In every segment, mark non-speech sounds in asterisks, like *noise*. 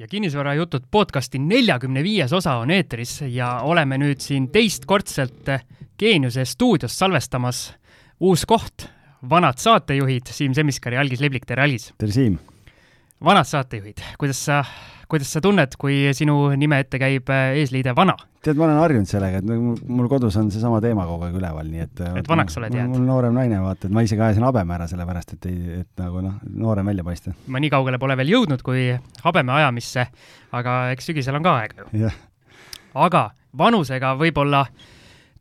ja Kinnisvarajutud podcasti neljakümne viies osa on eetris ja oleme nüüd siin teistkordselt Geeniuse stuudios salvestamas. uus koht, vanad saatejuhid Siim Semiskar ja Algis Liblik, tere Algis! tere Siim! Vanad saatejuhid, kuidas sa, kuidas sa tunned, kui sinu nime ette käib eesliide vana? tead, ma olen harjunud sellega, et mul kodus on seesama teema kogu aeg üleval, nii et et vanaks oled jäänud? mul noorem naine, vaata, et ma isegi ajasin habeme ära, sellepärast et ei, et nagu noh, noorem välja paista. ma nii kaugele pole veel jõudnud kui habeme ajamisse, aga eks sügisel on ka aega ju. aga vanusega võib-olla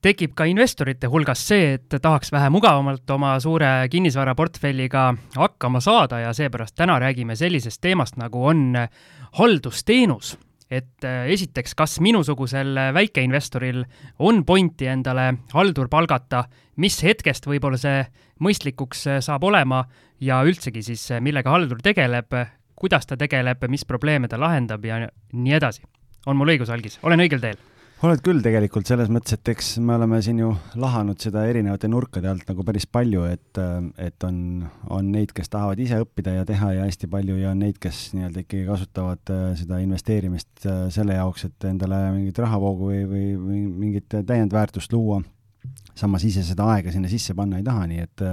tekib ka investorite hulgas see, et tahaks vähe mugavamalt oma suure kinnisvaraportfelliga hakkama saada ja seepärast täna räägime sellisest teemast, nagu on haldusteenus et äh, esiteks, kas minusugusel väikeinvestoril on pointi endale haldur palgata, mis hetkest võib-olla see mõistlikuks äh, saab olema ja üldsegi siis, äh, millega haldur tegeleb, kuidas ta tegeleb, mis probleeme ta lahendab ja nii edasi. on mul õigus, Algis, olen õigel teel? Oled küll tegelikult selles mõttes, et eks me oleme siin ju lahanud seda erinevate nurkade alt nagu päris palju, et, et on, on neid, kes tahavad ise õppida ja teha ja hästi palju ja on neid, kes nii-öelda ikkagi kasutavad äh, seda investeerimist äh, selle jaoks, et endale mingit rahavoogu või, või mingit täiendväärtust luua. samas ise seda aega sinna sisse panna ei taha, nii et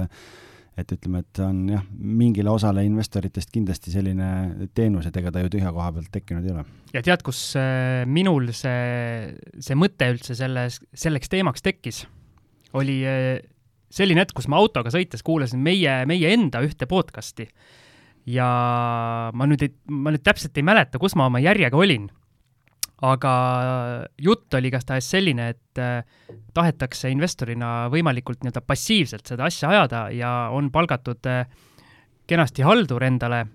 et ütleme, et on jah, mingile osale investoritest kindlasti selline teenus, et ega ta ju tühja koha pealt tekkinud ei ole. ja tead, kus äh, minul see, see mõte üldse selles, selleks teemaks tekkis? oli äh, selline hetk, kus ma autoga sõites kuulasin meie, meie enda ühte podcast'i ja ma nüüd ei, ma nüüd täpselt ei mäleta, kus ma oma järjega olin aga jutt oli igatahes selline, et äh, tahetakse investorina võimalikult nii-öelda passiivselt seda asja ajada ja on palgatud äh, kenasti haldur endale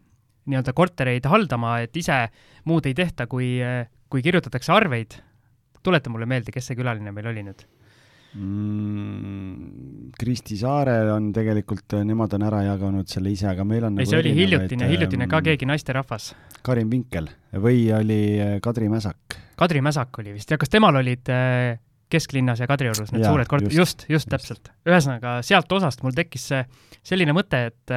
nii-öelda kortereid haldama, et ise muud ei tehta, kui, äh, kui kirjutatakse arveid. tuleta mulle meelde, kes see külaline meil oli nüüd mm,? Kristi Saare on tegelikult, nemad on ära jaganud selle ise, aga meil on ei, nagu see oli hiljutine, hiljutine ka keegi naisterahvas. Karin Vinkel või oli Kadri Mäsak? Kadri Mäsak oli vist ja kas temal olid äh, kesklinnas ja Kadriorus need ja, suured kort-, just, just, just täpselt. ühesõnaga, sealt osast mul tekkis selline mõte, et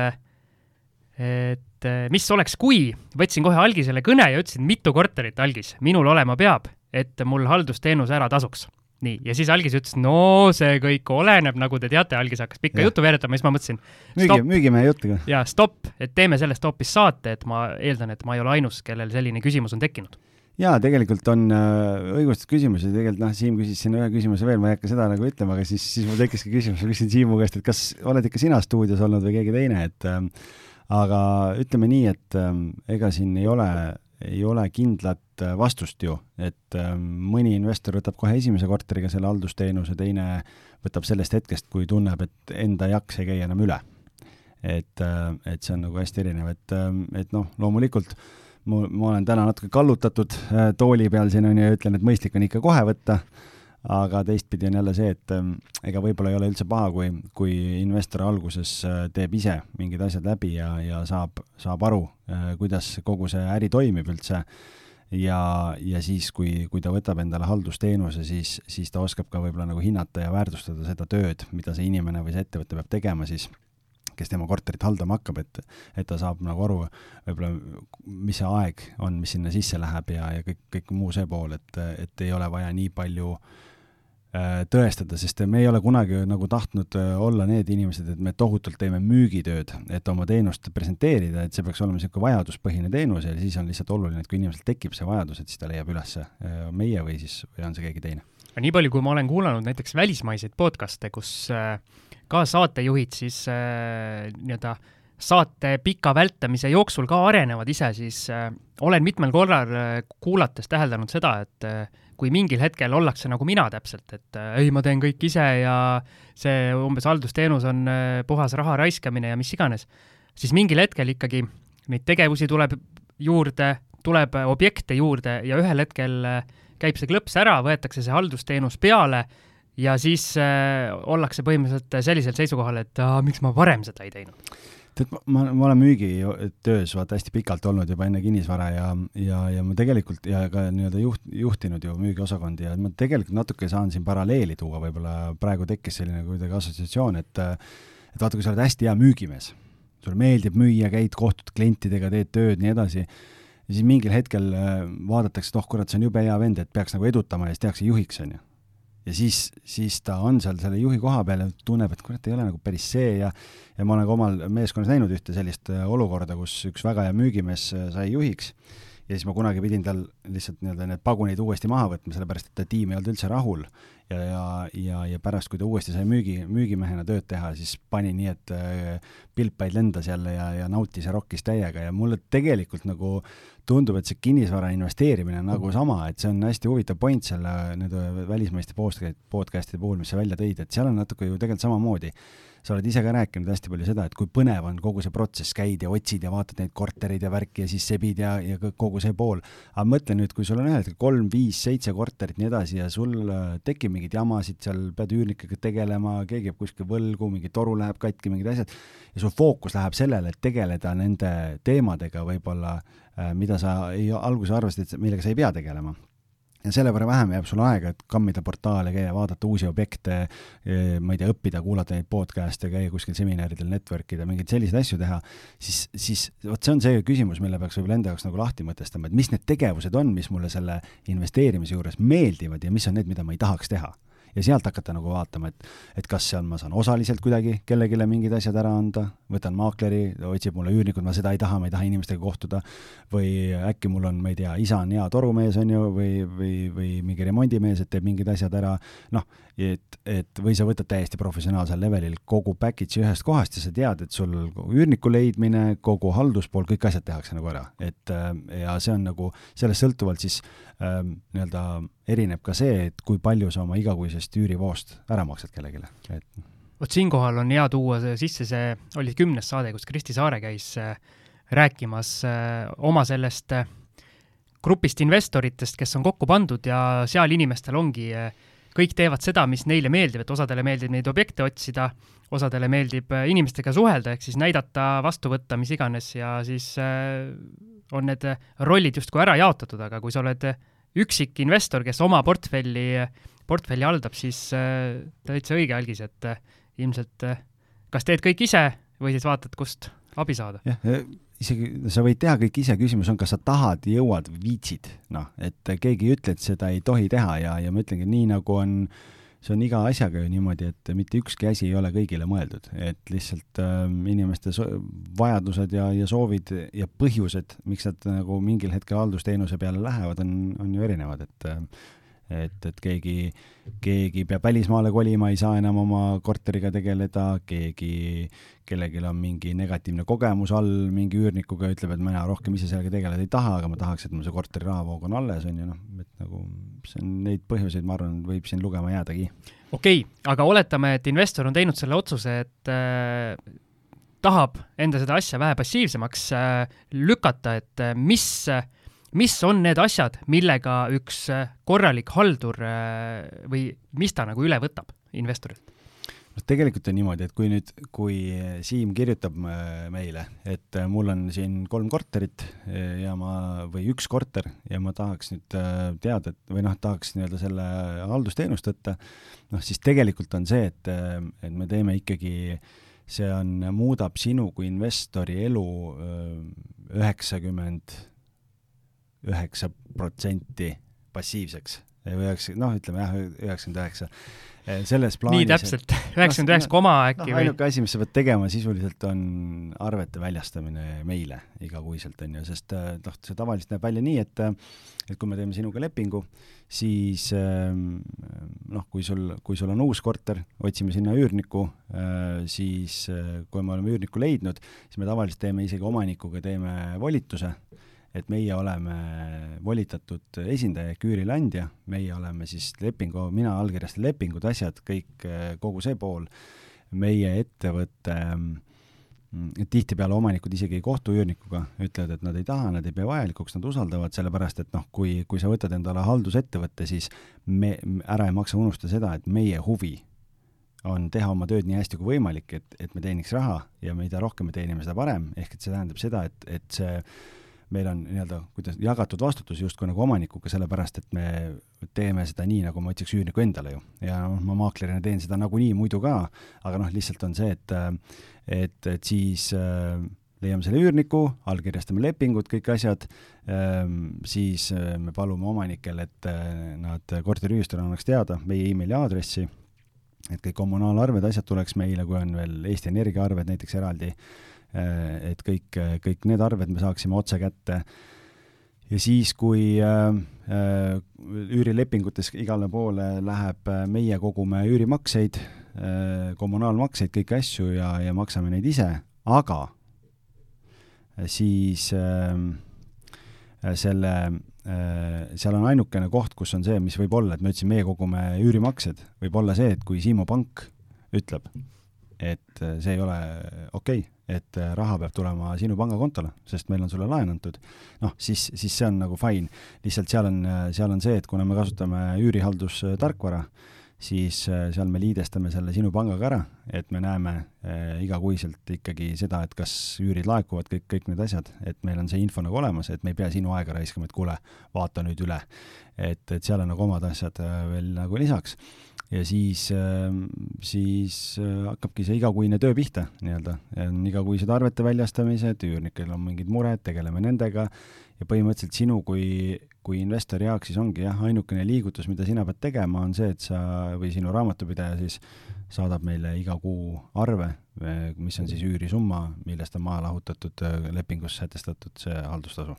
et mis oleks, kui võtsin kohe algisele kõne ja ütlesin, mitu korterit algis minul olema peab, et mul haldusteenus ära tasuks nii, ja siis algis ütles, no see kõik oleneb, nagu te teate, algis hakkas pikka ja. juttu veeretama, siis ma mõtlesin. müügi, müügi meie juttu ka. jaa, stopp, et teeme sellest hoopis saate, et ma eeldan, et ma ei ole ainus, kellel selline küsimus on tekkinud jaa, tegelikult on äh, õigustatud küsimusi, tegelikult noh, Siim küsis siin ühe küsimuse veel, ma ei hakka seda nagu ütlema, aga siis, siis mul tekkiski küsimus, ma küsin Siimu käest, et kas oled ikka sina stuudios olnud või keegi teine, et äh, aga ütleme nii, et äh, ega siin ei ole, ei ole kindlat äh, vastust ju, et äh, mõni investor võtab kohe esimese korteriga selle haldusteenuse, teine võtab sellest hetkest, kui tunneb, et enda jaks ei käi enam üle. et, äh, et see on nagu hästi erinev, et, et noh, loomulikult ma, ma olen täna natuke kallutatud tooli peal siin on ju ja ütlen, et mõistlik on ikka kohe võtta, aga teistpidi on jälle see, et ähm, ega võib-olla ei ole üldse paha, kui, kui investor alguses äh, teeb ise mingid asjad läbi ja, ja saab, saab aru, äh, kuidas kogu see äri toimib üldse. Ja, ja siis, kui, kui ta võtab endale haldusteenuse, siis, siis ta oskab ka võib-olla nagu hinnata ja väärtustada seda tööd, mida see inimene või see ettevõte peab tegema siis kes tema korterit haldama hakkab, et, et ta saab nagu aru võib-olla, mis see aeg on, mis sinna sisse läheb ja, ja kõik, kõik muu see pool, et, et ei ole vaja nii palju äh, tõestada, sest me ei ole kunagi nagu tahtnud äh, olla need inimesed, et me tohutult teeme müügitööd, et oma teenust presenteerida, et see peaks olema niisugune vajaduspõhine teenus ja siis on lihtsalt oluline, et kui inimesel tekib see vajadus, et siis ta leiab üles äh, meie või siis, või on see keegi teine. nii palju, kui ma olen kuulanud näiteks välismaiseid podcast'e, kus äh, ka saatejuhid siis äh, nii-öelda saate pika vältamise jooksul ka arenevad ise, siis äh, olen mitmel korral äh, kuulates täheldanud seda, et äh, kui mingil hetkel ollakse nagu mina täpselt, et äh, ei, ma teen kõik ise ja see umbes haldusteenus on äh, puhas raha raiskamine ja mis iganes, siis mingil hetkel ikkagi neid tegevusi tuleb juurde, tuleb objekte juurde ja ühel hetkel äh, käib see klõps ära, võetakse see haldusteenus peale ja siis äh, ollakse põhimõtteliselt sellisel seisukohal, et äh, miks ma varem seda ei teinud. Tead, ma, ma olen müügitöös vaata hästi pikalt olnud juba enne kinnisvara ja, ja, ja ma tegelikult ja ka nii-öelda juht, juhtinud ju müügiosakondi ja ma tegelikult natuke saan siin paralleeli tuua, võib-olla praegu tekkis selline kuidagi assotsiatsioon, et et vaata, kui sa oled hästi hea müügimees, sulle meeldib müüa, käid, kohtud klientidega, teed tööd, nii edasi ja siis mingil hetkel äh, vaadatakse, et oh kurat, see on jube hea vend, et peaks nagu edutama ja siis tehakse juhiks, on ju. Ja siis, siis ta on seal selle juhi koha peal ja tunneb, et kurat, ei ole nagu päris see ja ja ma olen ka omal meeskonnas näinud ühte sellist äh, olukorda, kus üks väga hea müügimees äh, sai juhiks ja siis ma kunagi pidin tal lihtsalt nii-öelda need pagunid uuesti maha võtma, sellepärast et ta tiim ei olnud üldse rahul. Ja, ja, ja, ja pärast, kui ta uuesti sai müügi, müügimehena tööd teha, siis pani nii, et äh, pilpaid lendas jälle ja, ja nautis ja rokkis täiega. Ja mulle tegelikult nagu tundub, et see kinnisvara investeerimine on nagu sama, et see on hästi huvitav point selle nende välismaiste podcast'ide puhul, mis sa välja tõid, et seal on natuke ju tegelikult samamoodi sa oled ise ka rääkinud hästi palju seda, et kui põnev on kogu see protsess, käid ja otsid ja vaatad neid kortereid ja värki ja siis sebid ja, ja kogu see pool. aga mõtle nüüd, kui sul on ühel hetkel kolm, viis, seitse korterit, nii edasi ja sul äh, tekib mingeid jamasid, seal pead üürnikega tegelema, keegi jääb kuskil võlgu, mingi toru läheb katki, mingid asjad, ja sul fookus läheb sellele, et tegeleda nende teemadega võib-olla, äh, mida sa ei, alguses arvasid, et millega sa ei pea tegelema ja selle võrra vähem jääb sul aega, et kammida portaale, käia, vaadata uusi objekte, eh, ma ei tea, õppida, kuulata neid podcast'e, käia kuskil seminaridel, network ida, mingeid selliseid asju teha, siis, siis vot see on see küsimus, mille peaks võib-olla enda jaoks nagu lahti mõtestama, et mis need tegevused on, mis mulle selle investeerimise juures meeldivad ja mis on need, mida ma ei tahaks teha ja sealt hakata nagu vaatama, et, et kas seal ma saan osaliselt kuidagi kellelegi mingid asjad ära anda, võtan maakleri, otsib mulle üürnikud, ma seda ei taha, ma ei taha inimestega kohtuda, või äkki mul on, ma ei tea, isa on hea torumees, on ju, või, või, või mingi remondimees, et teeb mingid asjad ära, noh, et, et või sa võtad täiesti professionaalsel levelil kogu package'i ühest kohast ja sa tead, et sul üürniku leidmine, kogu halduspool, kõik asjad tehakse nagu ära, et ja see on nagu sellest sõltuvalt siis ähm, nii-öelda erineb ka see, et kui palju sa oma igakuisest üürivoost ära maksad kellelegi, et vot siinkohal on hea tuua sisse see, oli kümnes saade, kus Kristi Saare käis äh, rääkimas äh, oma sellest äh, grupist investoritest, kes on kokku pandud ja seal inimestel ongi, kõik teevad seda, mis neile meeldib, et osadele meeldib neid objekte otsida, osadele meeldib inimestega suhelda, ehk siis näidata, vastu võtta, mis iganes, ja siis on need rollid justkui ära jaotatud, aga kui sa oled üksik investor, kes oma portfelli, portfelli haldab, siis äh, täitsa õige algis, et äh, ilmselt äh, kas teed kõik ise või siis vaatad, kust abi saada. jah, isegi sa võid teha kõik ise, küsimus on, kas sa tahad, jõuad, viitsid, noh, et keegi ei ütle, et seda ei tohi teha ja, ja ma ütlengi, nii nagu on äh, see on iga asjaga ju niimoodi, et mitte ükski asi ei ole kõigile mõeldud, et lihtsalt äh, inimeste so vajadused ja, ja soovid ja põhjused, miks nad nagu mingil hetkel haldusteenuse peale lähevad, on, on ju erinevad, et äh, et, et keegi, keegi peab välismaale kolima, ei saa enam oma korteriga tegeleda, keegi, kellelgi on mingi negatiivne kogemus all mingi üürnikuga, ütleb, et mina rohkem ise sellega tegeleda ei taha, aga ma tahaks, et mul see korteri rahavoog on alles, on ju, noh, et nagu see on neid põhjuseid, ma arvan, võib siin lugema jäädagi. okei okay,, aga oletame, et investor on teinud selle otsuse, et äh, tahab enda seda asja vähe passiivsemaks äh, lükata, et äh, mis äh, mis on need asjad, millega üks äh, korralik haldur äh, või mis ta nagu üle võtab investorilt? noh, tegelikult on niimoodi, et kui nüüd, kui Siim kirjutab äh, meile, et mul on siin kolm korterit ja ma, või üks korter ja ma tahaks nüüd teada, et või noh, tahaks nii-öelda selle haldusteenust võtta, noh siis tegelikult on see, et, et me teeme ikkagi, see on, muudab sinu kui investori elu üheksakümmend üheksa protsenti passiivseks. Üheksa, noh, ütleme jah, üheksakümmend üheksa. selles plaanis nii täpselt, *laughs* üheksakümmend üheksa koma äkki no, ainuke asi, mis sa pead tegema sisuliselt, on arvete väljastamine meile igakuiselt, on ju, sest äh, noh, see tavaliselt näeb välja nii, et et kui me teeme sinuga lepingu, siis ähm, noh, kui sul, kui sul on uus korter, otsime sinna üürnikku, äh, siis äh, kui me oleme üürniku leidnud, siis me tavaliselt teeme isegi omanikuga, teeme volituse et meie oleme volitatud esindaja ehk üürileandja, meie oleme siis lepingu, mina allkirjastan lepingud, asjad, kõik, kogu see pool, meie ettevõte mm, tihtipeale omanikud isegi ei kohtu üürnikuga, ütlevad, et nad ei taha, nad ei pea vajalikuks, nad usaldavad, sellepärast et noh, kui, kui sa võtad endale haldusettevõtte, siis me, ära ei maksa unustada seda, et meie huvi on teha oma tööd nii hästi kui võimalik, et, et me teeniks raha ja mida rohkem me teenime, seda parem, ehk et see tähendab seda, et, et see meil on nii-öelda, kuidas, jagatud vastutus justkui nagu omanikuga, sellepärast et me teeme seda nii, nagu ma ütleks üürniku endale ju. ja noh, ma maaklerina teen seda nagunii muidu ka, aga noh, lihtsalt on see, et et, et siis äh, leiame selle üürniku, allkirjastame lepingud, kõik asjad, ehm, siis äh, me palume omanikel, et äh, nad korteriühistule annaks teada meie emaili aadressi, et kõik kommunaalarved, asjad tuleks meile, kui on veel Eesti Energia arved näiteks eraldi, et kõik, kõik need arved me saaksime otse kätte. Ja siis, kui äh, üürilepingutes igale poole läheb, meie kogume üürimakseid äh,, kommunaalmakseid, kõiki asju ja, ja maksame neid ise, aga siis äh, selle äh,, seal on ainukene koht, kus on see, mis võib olla, et me ütlesime, meie kogume üürimaksed, võib olla see, et kui Siimu pank ütleb, et äh, see ei ole okei okay,, et äh, raha peab tulema sinu pangakontole, sest meil on sulle laen antud, noh, siis, siis see on nagu fine. lihtsalt seal on, seal on see, et kuna me kasutame üürihaldustarkvara, siis äh, seal me liidestame selle sinu pangaga ära, et me näeme äh, igakuiselt ikkagi seda, et kas üürid laekuvad, kõik, kõik need asjad, et meil on see info nagu olemas, et me ei pea sinu aega raiskama, et kuule, vaata nüüd üle. et, et seal on nagu omad asjad äh, veel nagu lisaks. Ja siis, siis hakkabki see igakuine töö pihta nii-öelda, on igakuised arvete väljastamised, üürnikel on mingid mured, tegeleme nendega ja põhimõtteliselt sinu kui, kui investori jaoks siis ongi jah, ainukene liigutus, mida sina pead tegema, on see, et sa või sinu raamatupidaja siis saadab meile iga kuu arve, mis on siis üürisumma, millest on maha lahutatud lepingus sätestatud see haldustasu.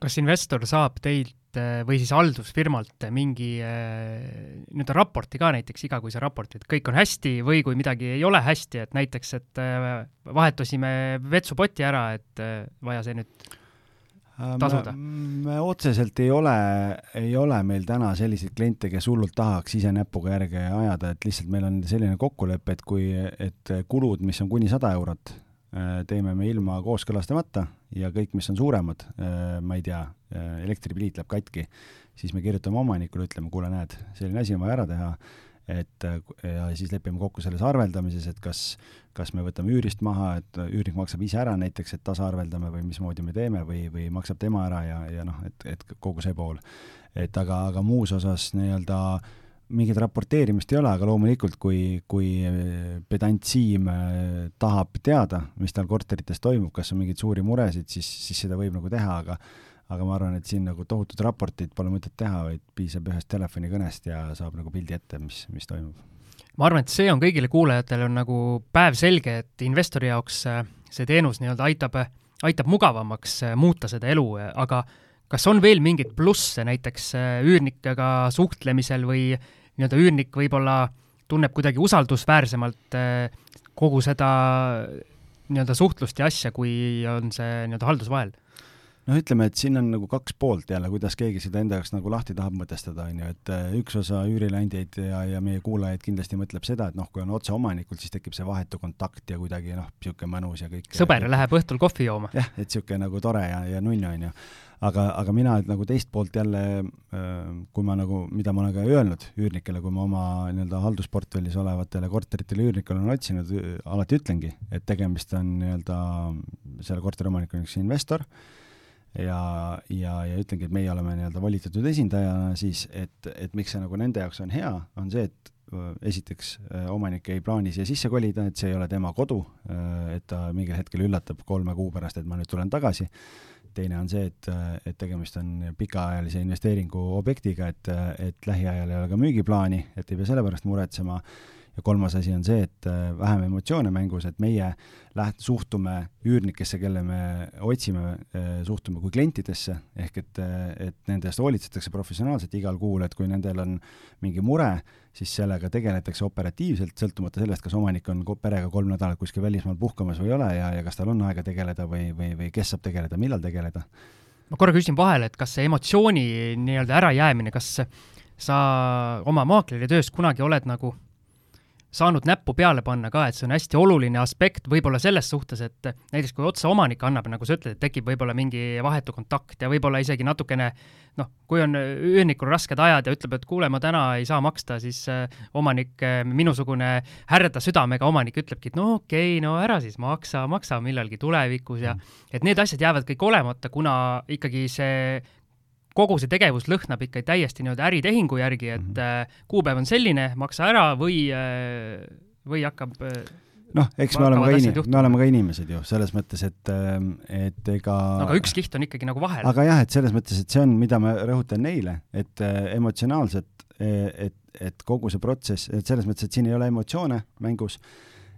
Kas investor saab teilt või siis haldusfirmalt mingi äh, nii-öelda raporti ka näiteks, igakuise raporti, et kõik on hästi või kui midagi ei ole hästi, et näiteks, et äh, vahetasime vetsupoti ära, et vaja see nüüd Äh, tasuda? me otseselt ei ole, ei ole meil täna selliseid kliente, kes hullult tahaks ise näpuga järge ajada, et lihtsalt meil on selline kokkulepe, et kui, et kulud, mis on kuni sada eurot, teeme me ilma kooskõlastamata ja kõik, mis on suuremad, äh, ma ei tea, elektripliit läheb katki, siis me kirjutame omanikule, ütleme, kuule, näed, selline asi on vaja ära teha et ja siis lepime kokku selles arveldamises, et kas, kas me võtame üürist maha, et üürnik maksab ise ära näiteks, et tasaarveldame või mismoodi me teeme või, või maksab tema ära ja, ja noh, et, et kogu see pool. et aga, aga muus osas nii-öelda mingit raporteerimist ei ole, aga loomulikult, kui, kui pedant Siim äh, tahab teada, mis tal korterites toimub, kas on mingeid suuri muresid, siis, siis seda võib nagu teha, aga aga ma arvan, et siin nagu tohutut raportit pole mõtet teha, vaid piisab ühest telefonikõnest ja saab nagu pildi ette, mis, mis toimub. ma arvan, et see on kõigile kuulajatele on nagu päevselge, et investori jaoks äh, see teenus nii-öelda aitab, aitab mugavamaks äh, muuta seda elu, aga kas on veel mingeid plusse näiteks äh, üürnikega suhtlemisel või nii-öelda üürnik võib-olla tunneb kuidagi usaldusväärsemalt kogu seda nii-öelda suhtlust ja asja, kui on see nii-öelda haldusvahel? noh, ütleme, et siin on nagu kaks poolt jälle, kuidas keegi seda enda jaoks nagu lahti tahab mõtestada, on ju, et äh, üks osa üürileandjaid ja, ja meie kuulajaid kindlasti mõtleb seda, et noh, kui on otse omanikult, siis tekib see vahetu kontakt ja kuidagi noh, niisugune mõnus ja kõik. sõber ja, läheb õhtul kohvi jooma. jah, et niisugune nagu tore ja, ja nunnu, on ju. Aga, aga mina nagu teist poolt jälle, äh, kui ma nagu, mida ma olen ka öelnud üürnikele, kui ma oma nii-öelda haldusportfellis olevatele korteritele üürnikele olen otsinud, alati ütlengi, et tegemist on nii-öelda selle korteriomanik on üks investor. Ja, ja, ja ütlengi, et meie oleme nii-öelda volitatud esindajana siis, et, et miks see nagu nende jaoks on hea, on see, et äh, esiteks äh, omanik ei plaani siia sisse kolida, et see ei ole tema kodu, et ta mingil hetkel üllatab kolme kuu pärast, et ma nüüd tulen tagasi, teine on see, et, et tegemist on pikaajalise investeeringu objektiga, et, et lähiajal ei ole ka müügiplaani, et ei pea selle pärast muretsema. Ja kolmas asi on see, et äh, vähem emotsioone mängus, et meie läht-, suhtume üürnikesse, kelle me otsime, äh, suhtume kui klientidesse, ehk et, äh, et nende eest hoolitsetakse professionaalselt igal kuul, et kui nendel on mingi mure, siis sellega tegeletakse operatiivselt, sõltumata sellest, kas omanik on perega kolm nädalat kuskil välismaal puhkamas või ei ole ja, ja kas tal on aega tegeleda või, või, või kes saab tegeleda, millal tegeleda. ma korra küsin vahele, et kas see emotsiooni nii-öelda ärajäämine, kas sa oma maakleri töös kunagi oled nagu saanud näppu peale panna ka, et see on hästi oluline aspekt võib-olla selles suhtes, et näiteks kui otse omanik annab, nagu sa ütled, et tekib võib-olla mingi vahetu kontakt ja võib-olla isegi natukene noh, kui on üürnikul rasked ajad ja ütleb, et kuule, ma täna ei saa maksta, siis äh, omanik, äh, minusugune härda südamega omanik ütlebki, et no okei okay,, no ära siis maksa, maksa millalgi tulevikus ja mm. et need asjad jäävad kõik olemata, kuna ikkagi see kogu see tegevus lõhnab ikka täiesti nii-öelda äritehingu järgi, et mm -hmm. kuupäev on selline, maksa ära või, äh, või hakkab äh, noh, eks me oleme ka inim-, me oleme ka inimesed ju, selles mõttes, et, et ega no, aga üks kiht on ikkagi nagu vahel. aga jah, et selles mõttes, et see on, mida ma rõhutan neile, et äh, emotsionaalselt, et, et kogu see protsess, et selles mõttes, et siin ei ole emotsioone mängus,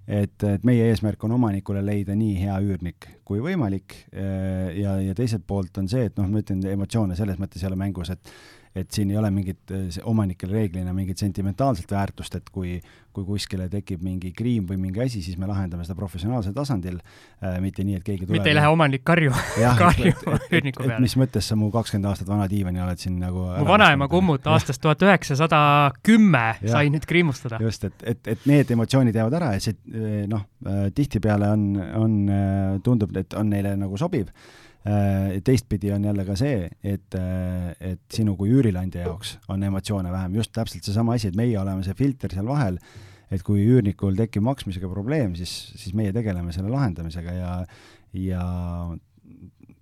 et, et meie eesmärk on omanikule leida nii hea üürnik kui võimalik ja, ja teiselt poolt on see, et noh, ma ütlen, emotsioone selles mõttes ei ole mängus, et et siin ei ole mingit, omanikel reeglina mingit sentimentaalset väärtust, et kui, kui kuskile tekib mingi kriim või mingi asi, siis me lahendame seda professionaalsel tasandil äh,, mitte nii, et keegi tuleb mitte ei lähe omanik karju, karju üürniku peale. mis mõttes sa mu kakskümmend aastat vana diivani oled siin nagu mu vanaema kummut aastast tuhat üheksasada kümme sai nüüd kriimustada. just, et, et, et need emotsioonid jäävad ära ja see noh, äh, tihtipeale on, on, äh, tundub, et on neile nagu sobiv Äh, teistpidi on jälle ka see, et, äh, et sinu kui üürileandja jaoks on emotsioone vähem, just täpselt seesama asi, et meie oleme see filter seal vahel, et kui üürnikul tekib maksmisega probleem, siis, siis meie tegeleme selle lahendamisega ja, ja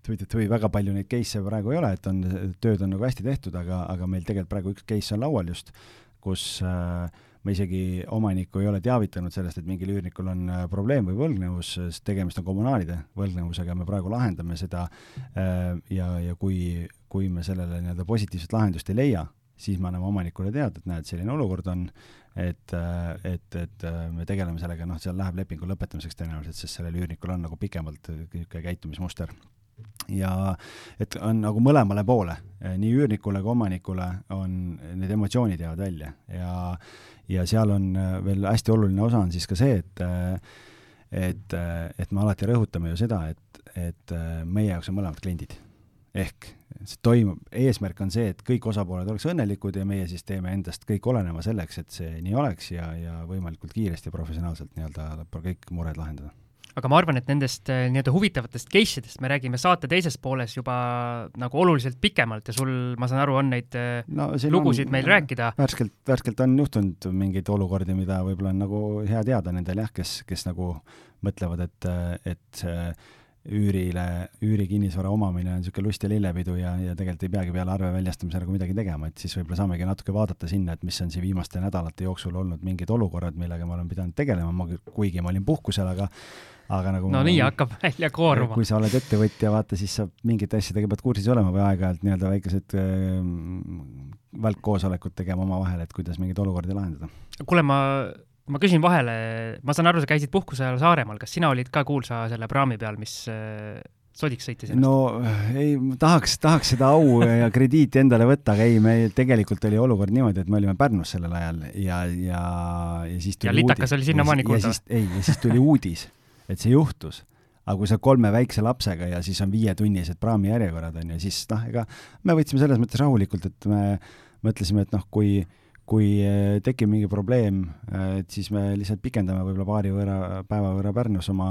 tui-tui, väga palju neid case'e praegu ei ole, et on, tööd on nagu hästi tehtud, aga, aga meil tegelikult praegu üks case on laual just, kus äh, me isegi omanikku ei ole teavitanud sellest, et mingil üürnikul on äh, probleem või võlgnevus, sest tegemist on kommunaalide võlgnevusega, me praegu lahendame seda äh, ja, ja kui, kui me sellele nii-öelda positiivset lahendust ei leia, siis me anname omanikule teada, et näed, selline olukord on, et, äh, et, et me tegeleme sellega, noh, seal läheb lepingu lõpetamiseks tõenäoliselt, sest sellel üürnikul on nagu pikemalt niisugune käitumismuster ja et on nagu mõlemale poole, nii üürnikule kui omanikule on, need emotsioonid jäävad välja. Ja ja seal on äh, veel hästi oluline osa on siis ka see, et äh, et, äh, et me alati rõhutame ju seda, et, et meie jaoks on mõlemad kliendid. ehk see toimub, eesmärk on see, et kõik osapooled oleks õnnelikud ja meie siis teeme endast kõik oleneva selleks, et see nii oleks ja, ja võimalikult kiiresti ja professionaalselt nii-öelda kõik mured lahendada aga ma arvan, et nendest eh, nii-öelda huvitavatest case idest me räägime saate teises pooles juba nagu oluliselt pikemalt ja sul, ma saan aru, on neid eh, no, lugusid on, meil no, rääkida. värskelt, värskelt on juhtunud mingeid olukordi, mida võib-olla on nagu hea teada nendel jah, kes, kes nagu mõtlevad, et, et üürile, üürikinnisvara omamine on niisugune lust ja lillepidu ja, ja tegelikult ei peagi peale arve väljastamise nagu midagi tegema, et siis võib-olla saamegi natuke vaadata sinna, et mis on siin viimaste nädalate jooksul olnud mingid olukorrad, millega ma olen pidanud tegelema, ma kuigi ma olin puhkusel, aga aga nagu no nii hakkab välja kooruma. kui sa oled ettevõtja, vaata, siis sa mingite asjadega pead kursis olema või aeg-ajalt nii-öelda väikesed äh, välkkoosolekud tegema omavahel, et kuidas mingeid olukordi lahendada. kuule, ma, ma küsin vahele, ma saan aru, sa käisid puhkuse ajal Saaremaal, kas sina olid ka kuulsa selle praami peal, mis äh, sodiks sõitis ennast? no ei, tahaks, tahaks seda au ja krediiti endale võtta, aga ei, meil tegelikult oli olukord niimoodi, et me olime Pärnus sellel ajal ja, ja, ja siis tuli ja litakas uudis, oli sinnamaani kuulda? ei, ja siis tuli *laughs* uudis et see juhtus. aga kui sa kolme väikse lapsega ja siis on viietunnised praamijärjekorrad, on ju, siis noh, ega me võtsime selles mõttes rahulikult, et me mõtlesime, et noh, kui kui eh, tekib mingi probleem, eh, et siis me lihtsalt pikendame võib-olla paari võrra, päeva võrra Pärnus oma,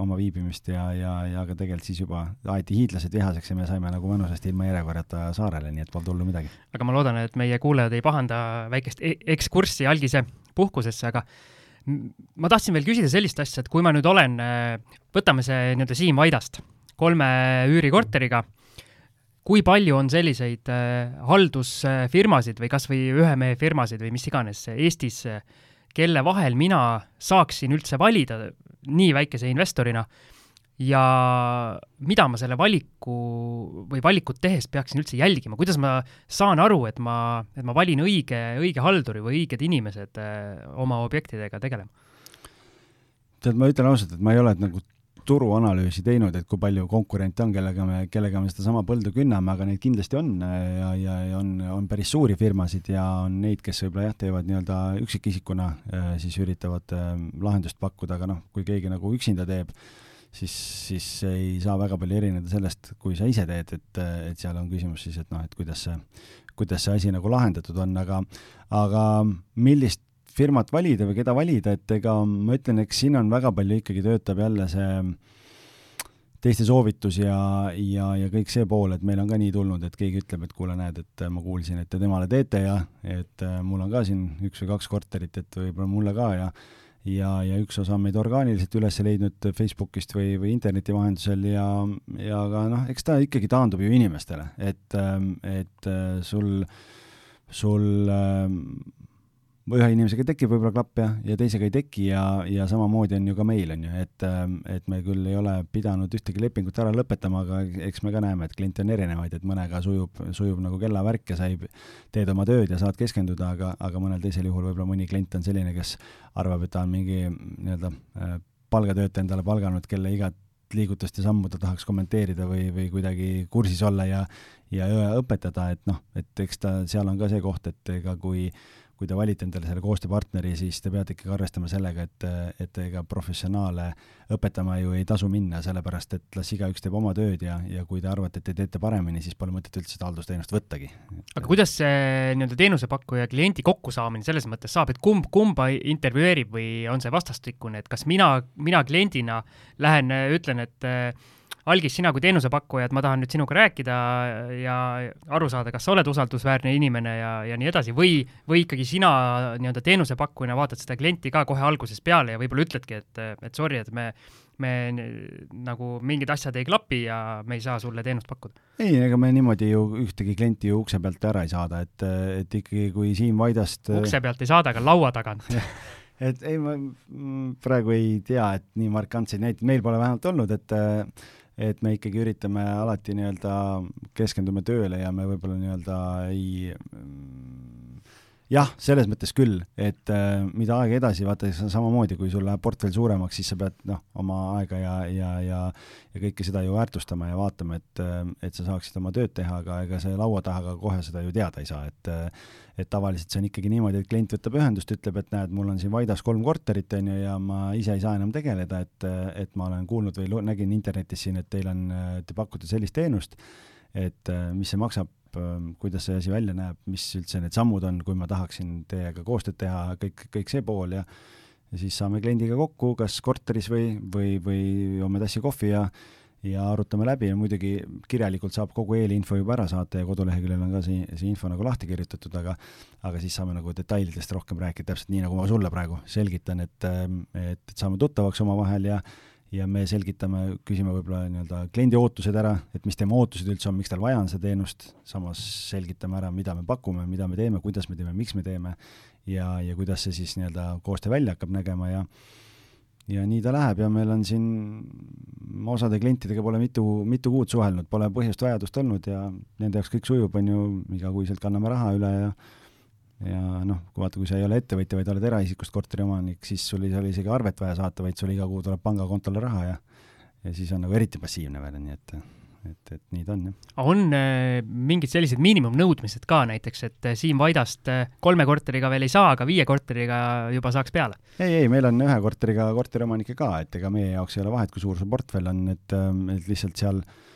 oma viibimist ja, ja, ja ka tegelikult siis juba aeti hiidlased vihaseks ja me saime nagu mõnusasti ilma järjekorrata saarele, nii et polnud hullu midagi. aga ma loodan, et meie kuulajad ei pahanda väikest e ekskurssi algise puhkusesse, aga ma tahtsin veel küsida sellist asja, et kui ma nüüd olen, äh, võtame see nii-öelda Siim Vaidast, kolme üürikorteriga, kui palju on selliseid äh, haldusfirmasid või kas või ühe mehe firmasid või mis iganes Eestis, kelle vahel mina saaksin üldse valida nii väikese investorina ja mida ma selle valiku või valikut tehes peaksin üldse jälgima, kuidas ma saan aru, et ma, et ma valin õige, õige halduri või õiged inimesed äh, oma objektidega tegelema? tead, ma ütlen ausalt, et ma ei ole nagu turuanalüüsi teinud, et kui palju konkurente on, kellega me, kellega me sedasama põldu künname, aga neid kindlasti on ja, ja, ja on, on päris suuri firmasid ja on neid, kes võib-olla jah, teevad nii-öelda üksikisikuna, äh, siis üritavad lahendust pakkuda, aga noh, kui keegi nagu üksinda teeb, siis, siis ei saa väga palju erineda sellest, kui sa ise teed, et, et seal on küsimus siis, et noh, et kuidas see, kuidas see asi nagu lahendatud on, aga, aga millist firmat valida või keda valida, et ega ma ütlen, eks siin on väga palju ikkagi töötab jälle see teiste soovitus ja, ja, ja kõik see pool, et meil on ka nii tulnud, et keegi ütleb, et kuule, näed, et ma kuulsin, et te temale teete ja et mul on ka siin üks või kaks korterit, et võib-olla mulle ka ja ja, ja üks osa on meid orgaaniliselt üles leidnud Facebookist või, või interneti vahendusel ja, ja ka noh, eks ta ikkagi taandub ju inimestele, et, et sul, sul ühe inimesega tekib võib-olla klapp ja, ja teisega ei teki ja, ja samamoodi on ju ka meil, on ju, et, et me küll ei ole pidanud ühtegi lepingut ära lõpetama, aga eks me ka näeme, et kliente on erinevaid, et mõnega sujub, sujub nagu kellavärk ja sa ei, teed oma tööd ja saad keskenduda, aga, aga mõnel teisel juhul võib-olla mõni klient on selline, kes arvab, et ta on mingi nii-öelda äh, palgatöötaja endale palganud, kelle igat liigutust ja sammu ta tahaks kommenteerida või, või kuidagi kursis olla ja ja õpetada, et noh, et eks ta, seal on ka see koht, et ega kui kui te valite endale selle koostööpartneri, siis te peate ikkagi arvestama sellega, et, et ega professionaale õpetama ju ei tasu minna, sellepärast et las igaüks teeb oma tööd ja, ja kui te arvate, et te teete paremini, siis pole mõtet üldse seda haldusteenust võttagi. aga kuidas see nii-öelda teenusepakkuja ja kliendi kokkusaamine selles mõttes saab, et kumb kumba intervjueerib või on see vastastikune, et kas mina, mina kliendina lähen, ütlen, et Algis, sina kui teenusepakkuja, et ma tahan nüüd sinuga rääkida ja aru saada, kas sa oled usaldusväärne inimene ja, ja nii edasi, või, või ikkagi sina nii-öelda teenusepakkujana vaatad seda klienti ka kohe algusest peale ja võib-olla ütledki, et, et sorry, et me, me nagu mingid asjad ei klapi ja me ei saa sulle teenust pakkuda. ei, ega me niimoodi ju ühtegi klienti ju ukse pealt ära ei saada, et, et ikkagi kui Siim Vaidast ukse pealt ei saada, aga laua tagant *laughs* et ei, ma praegu ei tea, et nii markantseid näiteid meil pole vähemalt olnud, et et me ikkagi üritame alati nii-öelda, keskendume tööle ja me võib-olla nii-öelda ei jah, selles mõttes küll, et äh, mida aeg edasi, vaata samamoodi, kui sul läheb portfell suuremaks, siis sa pead noh, oma aega ja, ja, ja ja kõike seda ju väärtustama ja vaatama, et, äh, et sa saaksid oma tööd teha, aga ega see laua taha ka kohe seda ju teada ei saa, et äh, et tavaliselt see on ikkagi niimoodi, et klient võtab ühendust, ütleb, et näed, mul on siin Vaidas kolm korterit, on ju, ja ma ise ei saa enam tegeleda, et, et ma olen kuulnud või nägin internetis siin, et teil on, te pakute sellist teenust, et mis see maksab kuidas see asi välja näeb, mis üldse need sammud on, kui ma tahaksin teiega koostööd teha, kõik, kõik see pool ja ja siis saame kliendiga kokku, kas korteris või, või, või joome tassi kohvi ja ja arutame läbi. Ja muidugi kirjalikult saab kogu eelinfo juba ära saata ja koduleheküljel on ka see, see info nagu lahti kirjutatud, aga aga siis saame nagu detailidest rohkem rääkida, täpselt nii, nagu ma sulle praegu selgitan, et et, et saame tuttavaks omavahel ja ja me selgitame, küsime võib-olla nii-öelda kliendi ootused ära, et mis tema ootused üldse on, miks tal vaja on seda teenust, samas selgitame ära, mida me pakume, mida me teeme, kuidas me teeme, miks me teeme ja, ja kuidas see siis nii-öelda koostöö välja hakkab nägema ja ja nii ta läheb ja meil on siin, osade klientidega pole mitu, mitu kuud suhelnud, pole põhjust vajadust olnud ja nende jaoks kõik sujub, on ju, igakuiselt kanname raha üle ja ja noh, kui vaata, kui sa ei ole ettevõtja, vaid oled eraisikust korteriomanik, siis sul ei ole isegi arvet vaja saata, vaid sul iga kuu tuleb pangakontole raha ja ja siis on nagu eriti passiivne veel, nii et et, et nii ta on, jah. on äh, mingid sellised miinimumnõudmised ka näiteks, et äh, Siim Vaidast äh, kolme korteriga veel ei saa, aga viie korteriga juba saaks peale? ei, ei, meil on ühe korteriga korteriomanikke ka, et ega meie jaoks ei ole vahet, kui suur su portfell on, et, et lihtsalt seal äh,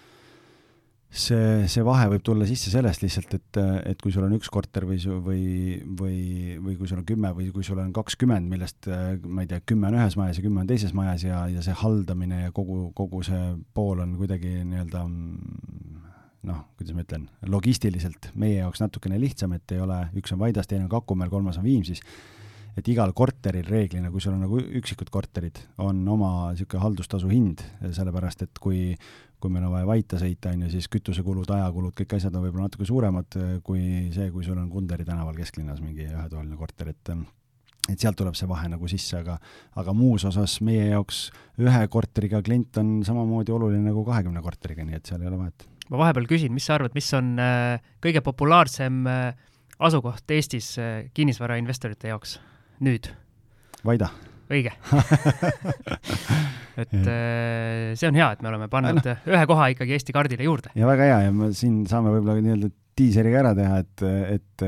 see, see vahe võib tulla sisse sellest lihtsalt, et, et kui sul on üks korter või või, või, või kui sul on kümme või kui sul on kakskümmend, millest ma ei tea, kümme on ühes majas ja kümme on teises majas ja, ja see haldamine ja kogu, kogu see pool on kuidagi nii-öelda noh, kuidas ma ütlen, logistiliselt meie jaoks natukene lihtsam, et ei ole, üks on Vaidas, teine on Kakumäel, kolmas on Viimsis et igal korteril reeglina, kui sul on nagu üksikud korterid, on oma niisugune haldustasu hind, sellepärast et kui, kui meil on vaja Vaita sõita, on ju, siis kütusekulud, ajakulud, kõik asjad on võib-olla natuke suuremad kui see, kui sul on Kunderi tänaval kesklinnas mingi ühetoaline korter, et et sealt tuleb see vahe nagu sisse, aga aga muus osas meie jaoks ühe korteriga klient on samamoodi oluline nagu kahekümne korteriga, nii et seal ei ole vahet. ma vahepeal küsin, mis sa arvad, mis on äh, kõige populaarsem äh, asukoht Eestis äh, kinnisvarainvestorite jaoks? Nüüd. Vaida. õige *laughs* *laughs* et äh, see on hea, et me oleme pannud no. ühe koha ikkagi Eesti kaardile juurde. ja väga hea ja me siin saame võib-olla nii-öelda diiseriga ära teha, et, et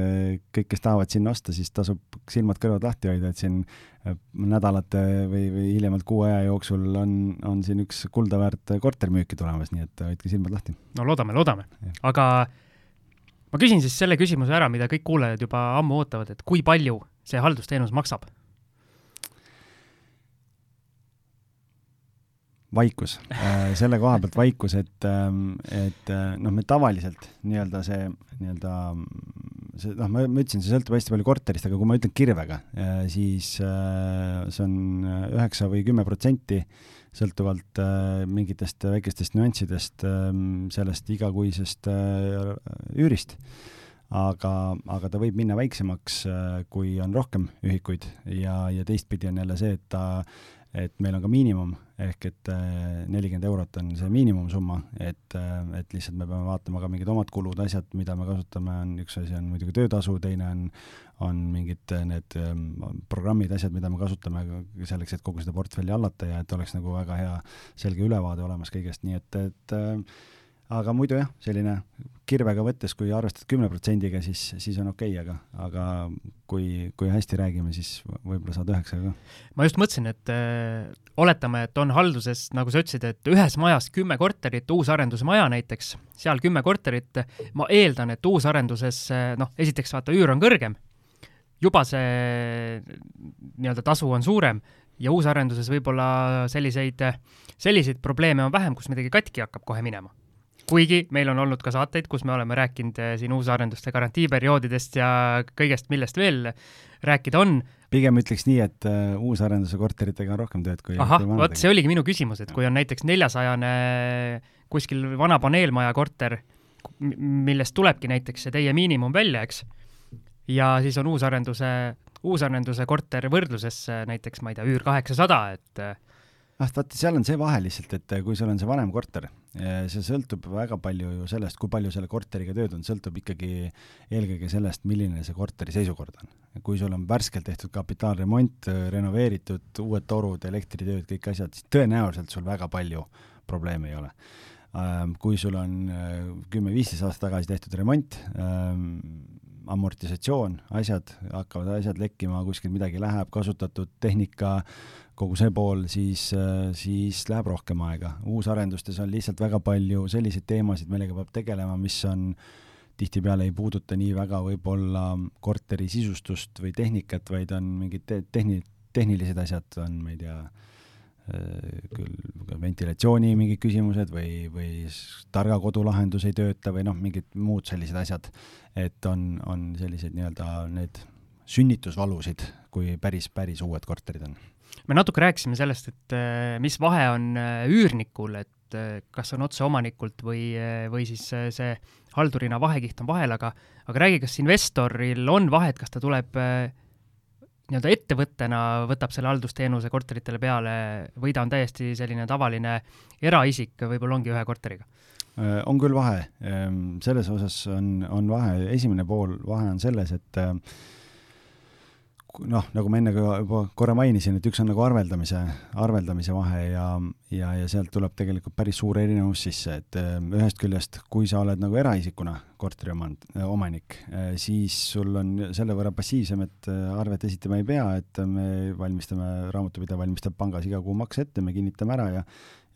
kõik, kes tahavad sinna osta, siis tasub silmad-kõrvad lahti hoida, et siin äh, nädalate või, või hiljemalt kuu aja jooksul on, on siin üks kulda väärt korter müüki tulemas, nii et hoidke silmad lahti. no loodame, loodame. aga ma küsin siis selle küsimuse ära, mida kõik kuulajad juba ammu ootavad, et kui palju see haldusteenus maksab? vaikus, äh, selle koha pealt vaikus, et, ähm, et äh, noh, me tavaliselt nii-öelda see nii-öelda see noh, ma, ma ütlesin, see sõltub hästi palju korterist, aga kui ma ütlen kirvega, äh, siis see on üheksa või kümme protsenti sõltuvalt mingitest väikestest nüanssidest ähm, sellest igakuisest üürist aga, aga ta võib minna väiksemaks, kui on rohkem ühikuid. Ja, ja teistpidi on jälle see, et ta et meil on ka miinimum, ehk et nelikümmend eurot on see miinimumsumma, et, et lihtsalt me peame vaatama ka mingid omad kulud, asjad, mida me kasutame, on üks asi on muidugi töötasu, teine on, on mingid need programmid, asjad, mida me kasutame selleks, et kogu seda portfelli hallata ja et oleks nagu väga hea selge ülevaade olemas kõigest, nii et, et aga muidu jah, selline kirvega võttes, kui arvestad kümne protsendiga, siis, siis on okei okay,, aga, aga kui, kui hästi räägime, siis võib-olla saad üheksaga ka. ma just mõtlesin, et äh, oletame, et on halduses, nagu sa ütlesid, et ühes majas kümme korterit, uusarenduse maja näiteks, seal kümme korterit, ma eeldan, et uusarenduses noh, esiteks vaata, üür on kõrgem, juba see nii-öelda tasu on suurem ja uusarenduses võib-olla selliseid, selliseid probleeme on vähem, kus midagi katki hakkab kohe minema kuigi meil on olnud ka saateid, kus me oleme rääkinud eh, siin uusarenduste garantiiperioodidest ja kõigest, millest veel rääkida on. pigem ütleks nii, et uh, uusarenduse korteritega on rohkem tööd kui ahah, vot see oligi minu küsimus, et kui on näiteks neljasajane kuskil vana paneelmaja korter, millest tulebki näiteks see teie miinimum välja, eks, ja siis on uusarenduse, uusarenduse korter võrdluses näiteks, ma ei tea, üür kaheksasada, et ah, vaata, seal on see vahe lihtsalt, et eh, kui sul on see vanem korter, eh, see sõltub väga palju ju sellest, kui palju selle korteriga tööd on, sõltub ikkagi eelkõige sellest, milline see korteri seisukord on. kui sul on värskelt tehtud kapitaalremont, eh, renoveeritud, uued torud, elektritööd, kõik asjad, siis tõenäoliselt sul väga palju probleeme ei ole ähm, kui sul on kümme-viisteist aastat tagasi tehtud remont, ähm, amortisatsioon, asjad, hakkavad asjad lekkima, kuskil midagi läheb, kasutatud tehnika, kogu see pool, siis, siis läheb rohkem aega. uusarendustes on lihtsalt väga palju selliseid teemasid, millega peab tegelema, mis on tihtipeale ei puuduta nii väga võib-olla korteri sisustust või tehnikat, vaid on mingid te tehni-, tehnilised asjad, on, ma ei tea, küll ventilatsiooni mingid küsimused või, või targa kodulahendus ei tööta või noh, mingid muud sellised asjad. et on, on sellised nii-öelda need sünnitusvalusid, kui päris, päris uued korterid on. Me natuke rääkisime sellest, et äh, mis vahe on äh, üürnikul, et äh, kas on otse omanikult või, või siis see haldurina vahekiht on vahel, aga aga räägi, kas investoril on vahet, kas ta tuleb nii-öelda ettevõttena võtab selle haldusteenuse korteritele peale või ta on täiesti selline tavaline eraisik, võib-olla ongi ühe korteriga? On küll vahe, ehm, selles osas on, on vahe, esimene pool vahe on selles, et noh, nagu ma enne ka juba korra mainisin, et üks on nagu arveldamise, arveldamise vahe ja, ja, ja sealt tuleb tegelikult päris suur erinevus sisse, et äh, ühest küljest, kui sa oled nagu eraisikuna korteri omand, omanik, äh, siis sul on selle võrra passiivsem, et arvet esitama ei pea, et me valmistame, raamatupidaja valmistab pangas iga kuu makse ette, me kinnitame ära ja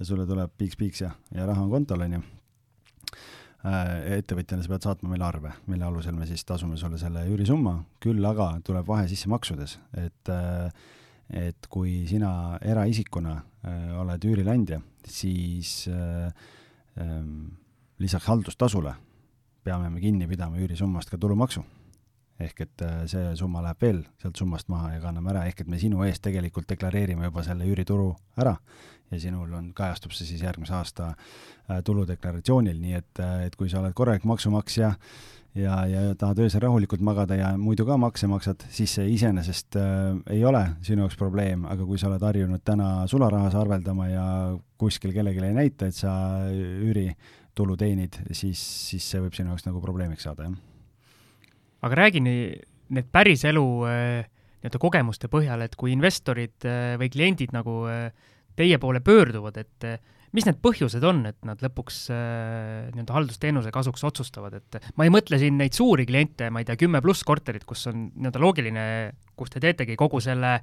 ja sulle tuleb piiks-piiks ja, ja raha on kontol, on ju ettevõtjana sa pead saatma meile arve, mille alusel me siis tasume sulle selle üürisumma, küll aga tuleb vahe sisse maksudes, et äh, et kui sina eraisikuna äh, oled üürileandja, siis ähm, lisaks haldustasule peame me kinni pidama üürisummast ka tulumaksu. Ehk et äh, see summa läheb veel sealt summast maha ja kanname ära, ehk et me sinu eest tegelikult deklareerime juba selle üürituru ära ja sinul on, kajastub see siis järgmise aasta äh, tuludeklaratsioonil, nii et, äh, et kui sa oled korralik maksumaksja ja, ja tahad öösel rahulikult magada ja muidu ka makse maksad, siis see iseenesest äh, ei ole sinu jaoks probleem, aga kui sa oled harjunud täna sularahas arveldama ja kuskil kellelegi ei näita, et sa üüritulu teenid, siis, siis see võib sinu jaoks nagu probleemiks saada, jah. Aga räägi need päriselu äh, nii-öelda kogemuste põhjal, et kui investorid äh, või kliendid nagu äh, teie poole pöörduvad, et mis need põhjused on, et nad lõpuks nii-öelda haldusteenuse kasuks otsustavad, et ma ei mõtle siin neid suuri kliente, ma ei tea, kümme pluss korterit, kus on nii-öelda loogiline, kus te teetegi kogu selle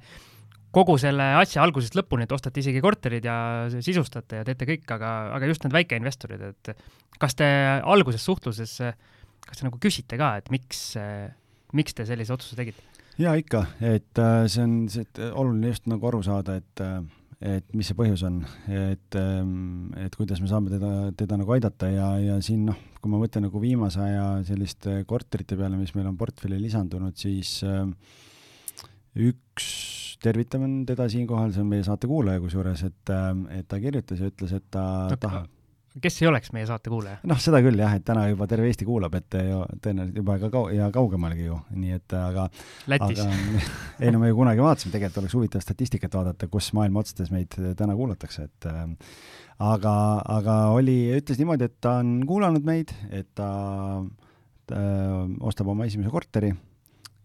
kogu selle asja algusest lõpuni, et ostate isegi korterid ja sisustate ja teete kõik, aga, aga just need väikeinvestorid, et kas te alguses suhtluses äh, kas te nagu küsite ka, et miks, miks te sellise otsuse tegite? jaa, ikka, et äh, see on see, oluline just nagu aru saada, et äh, et mis see põhjus on, et, ähm, et kuidas me saame teda, teda nagu aidata ja, ja siin noh, kui ma mõtlen nagu viimase aja selliste korterite peale, mis meil on portfelli lisandunud, siis äh, üks, tervitame teda siinkohal, see on meie saate kuulaja kusjuures, et, äh, et ta kirjutas ja ütles, et ta no, tahab kes ei oleks meie saate kuulaja? noh, seda küll jah, et täna juba terve Eesti kuulab, et ju tõenäoliselt juba ka kau- ja kaugemalgi ju, nii et aga Lätis. aga *laughs* ei no me ju kunagi vaatasime, tegelikult oleks huvitav statistikat vaadata, kus maailma otsades meid täna kuulatakse, et äh, aga, aga oli, ütles niimoodi, et ta on kuulanud meid, et ta, ta ostab oma esimese korteri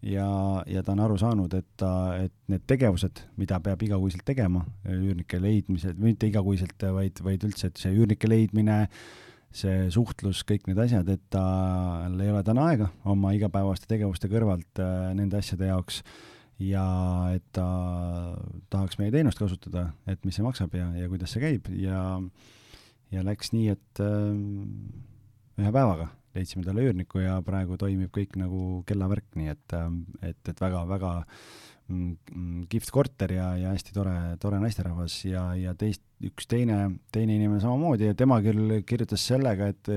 ja, ja ta on aru saanud, et ta, et need tegevused, mida peab igakuiselt tegema, üürnike leidmised, mitte igakuiselt, vaid, vaid üldse, et see üürnike leidmine, see suhtlus, kõik need asjad, et tal ei ole täna aega oma igapäevaste tegevuste kõrvalt äh, nende asjade jaoks. Ja et ta tahaks meie teenust kasutada, et mis see maksab ja, ja kuidas see käib. Ja ja läks nii, et äh, ühe päevaga leidsime talle üürniku ja praegu toimib kõik nagu kellavärk, nii et, et, et väga-väga mm, kihvt korter ja, ja hästi tore, tore naisterahvas ja, ja teist, üks teine, teine inimene samamoodi ja tema küll kirjutas sellega, et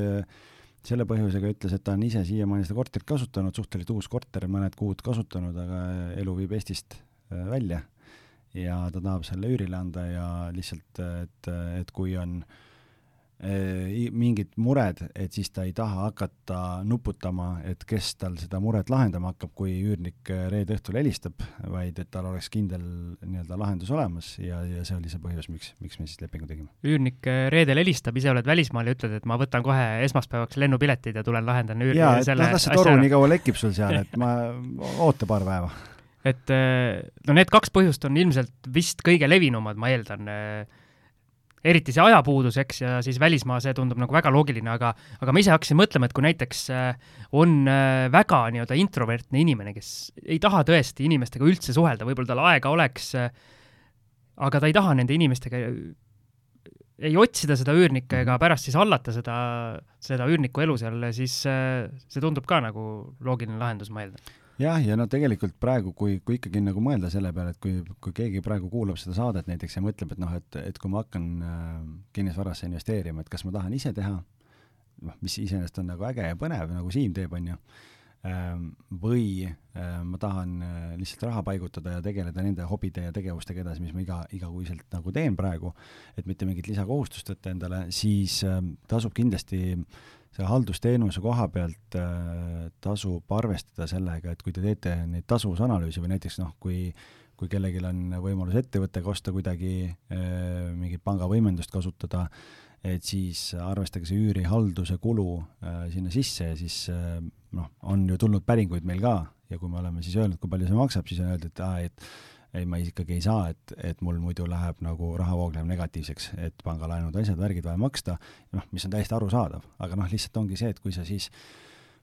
selle põhjusega ütles, et ta on ise siiamaani seda korterit kasutanud, suhteliselt uus korter, mõned kuud kasutanud, aga elu viib Eestist välja. ja ta tahab selle üürile anda ja lihtsalt, et, et kui on äh, mingid mured, et siis ta ei taha hakata nuputama, et kes tal seda muret lahendama hakkab, kui üürnik reede õhtul helistab, vaid et tal oleks kindel nii-öelda lahendus olemas ja, ja see oli see põhjus, miks, miks me siis lepingu tegime. üürnik reedel helistab, ise oled välismaal ja ütled, et ma võtan kohe esmaspäevaks lennupiletid ja tulen lahendan üür-. jaa, et noh, las see toru nii kaua lekib sul seal, et ma, *laughs* oota paar päeva. et no need kaks põhjust on ilmselt vist kõige levinumad, ma eeldan eriti see ajapuudus, eks, ja siis välismaa, see tundub nagu väga loogiline, aga aga ma ise hakkasin mõtlema, et kui näiteks äh, on äh, väga nii-öelda introvertne inimene, kes ei taha tõesti inimestega üldse suhelda, võib-olla tal aega oleks, äh, aga ta ei taha nende inimestega ei otsida seda üürnikke ega pärast siis hallata seda, seda üürniku elu seal, siis see tundub ka nagu loogiline lahendus, ma eeldan jah, ja no tegelikult praegu, kui, kui ikkagi nagu mõelda selle peale, et kui, kui keegi praegu kuulab seda saadet näiteks ja mõtleb, et noh, et, et kui ma hakkan äh, kinnisvarasse investeerima, et kas ma tahan ise teha, noh, mis iseenesest on nagu äge ja põnev, nagu Siim teeb, on ju äh,, või äh, ma tahan äh, lihtsalt raha paigutada ja tegeleda nende hobide ja tegevustega edasi, mis ma iga, igakuiselt nagu teen praegu, et mitte mingit lisakohustust võtta endale, siis äh, tasub kindlasti see haldusteenuse koha pealt äh, tasub arvestada sellega, et kui te teete neid tasuvusanalüüse või näiteks noh, kui kui kellelgi on võimalus ettevõttega osta kuidagi äh, mingit pangavõimendust kasutada, et siis arvestage see üürihalduse kulu äh, sinna sisse ja siis äh, noh, on ju tulnud päringuid meil ka. Ja kui me oleme siis öelnud, kui palju see maksab, siis on öeldud, et aa, et ei, ma ikkagi ei saa, et, et mul muidu läheb nagu rahavoog läheb negatiivseks, et pangalaenud, asjad, värgid vaja maksta, noh, mis on täiesti arusaadav, aga noh, lihtsalt ongi see, et kui sa siis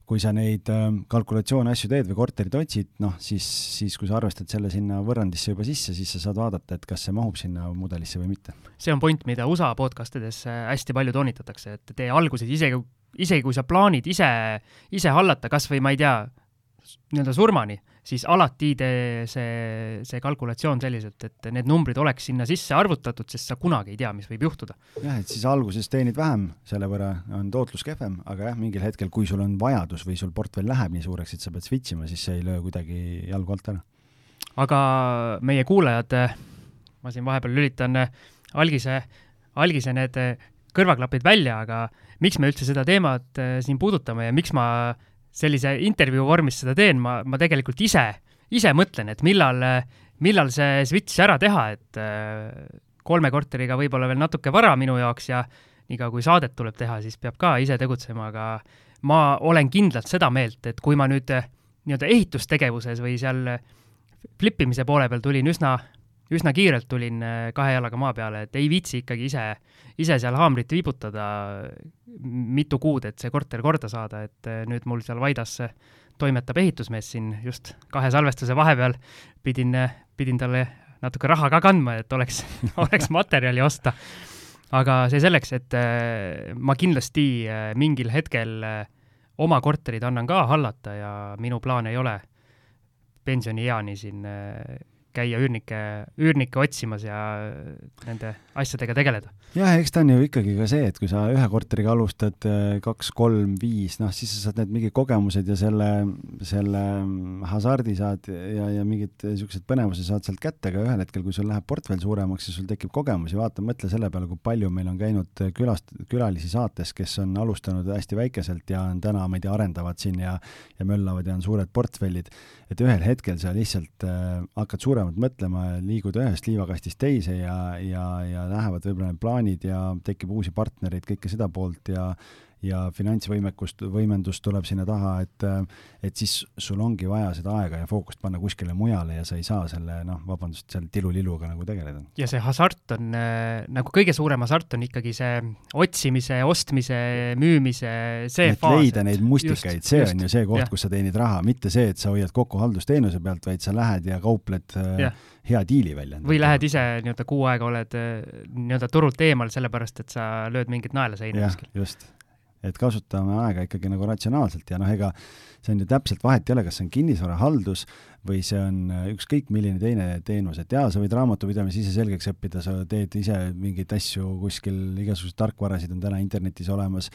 kui sa neid äh, kalkulatsioone, asju teed või korterit otsid, noh, siis, siis kui sa arvestad selle sinna võrrandisse juba sisse, siis sa saad vaadata, et kas see mahub sinna mudelisse või mitte. see on point, mida USA podcastides äh, hästi palju toonitatakse, et tee alguses isegi, isegi kui sa plaanid ise, ise hallata kas või ma ei tea, nii-öelda surmani siis alati tee see, see kalkulatsioon selliselt, et need numbrid oleks sinna sisse arvutatud, sest sa kunagi ei tea, mis võib juhtuda. jah, et siis alguses teenid vähem, selle võrra on tootlus kehvem, aga jah, mingil hetkel, kui sul on vajadus või sul portfell läheb nii suureks, et sa pead switch ima, siis see ei löö kuidagi jalgu alt ära. aga meie kuulajad, ma siin vahepeal lülitan algise, algise need kõrvaklapid välja, aga miks me üldse seda teemat siin puudutame ja miks ma sellise intervjuu vormis seda teen, ma, ma tegelikult ise, ise mõtlen, et millal, millal see switch ära teha, et äh, kolme korteriga võib-olla veel natuke vara minu jaoks ja niikaua, kui saadet tuleb teha, siis peab ka ise tegutsema, aga ma olen kindlalt seda meelt, et kui ma nüüd äh, nii-öelda ehitustegevuses või seal flippimise poole peal tulin üsna üsna kiirelt tulin äh, kahe jalaga maa peale, et ei viitsi ikkagi ise, ise seal haamrit viibutada mitu kuud, et see korter korda saada, et äh, nüüd mul seal Vaidas toimetab ehitusmees siin just kahe salvestuse vahepeal, pidin, pidin talle natuke raha ka kandma, et oleks *laughs* oleks materjali osta. aga see selleks, et äh, ma kindlasti mingil hetkel oma korterid annan ka hallata ja minu plaan ei ole pensionieani siin käia üürnike, üürnikke otsimas ja nende asjadega tegeleda. Jah, eks ta on ju ikkagi ka see, et kui sa ühe korteriga alustad äh, kaks, kolm, viis, noh, siis sa saad need mingid kogemused ja selle, selle hasardi saad ja, ja mingid niisugused põnevuse saad sealt kätte, aga ühel hetkel, kui sul läheb portfell suuremaks ja sul tekib kogemusi, vaata, mõtle selle peale, kui palju meil on käinud külast-, külalisi saates, kes on alustanud hästi väikeselt ja on täna, ma ei tea, arendavad siin ja ja möllavad ja on suured portfellid, et ühel hetkel sa lihtsalt äh, hakkad suuremalt mõtlema, liigud ühest liivakastist teise ja, ja, ja lähevad võib-olla need plaanid ja tekib uusi partnereid, kõike seda poolt. Ja ja finantsvõimekust, võimendus tuleb sinna taha, et et siis sul ongi vaja seda aega ja fookust panna kuskile mujale ja sa ei saa selle noh, vabandust, seal tiluliluga nagu tegeleda. ja see hasart on äh, nagu kõige suurem hasart on ikkagi see otsimise, ostmise, müümise, see et faas. leida neid mustikaid, see just, on ju see koht, kus sa teenid raha, mitte see, et sa hoiad kokku haldusteenuse pealt, vaid sa lähed ja kaupled äh, ja hea diili välja. või lähed ise nii-öelda kuu aega oled äh, nii-öelda turult eemal, sellepärast et sa lööd mingit naela seina kuskil. just, et kasutame aega ikkagi nagu ratsionaalselt ja noh, ega see on ju täpselt vahet ei ole, kas see on kinnisvarahaldus või see on äh, ükskõik milline teine teenus, et jaa, sa võid raamatupidamise ise selgeks õppida, sa teed ise mingeid asju kuskil, igasuguseid tarkvarasid on täna internetis olemas,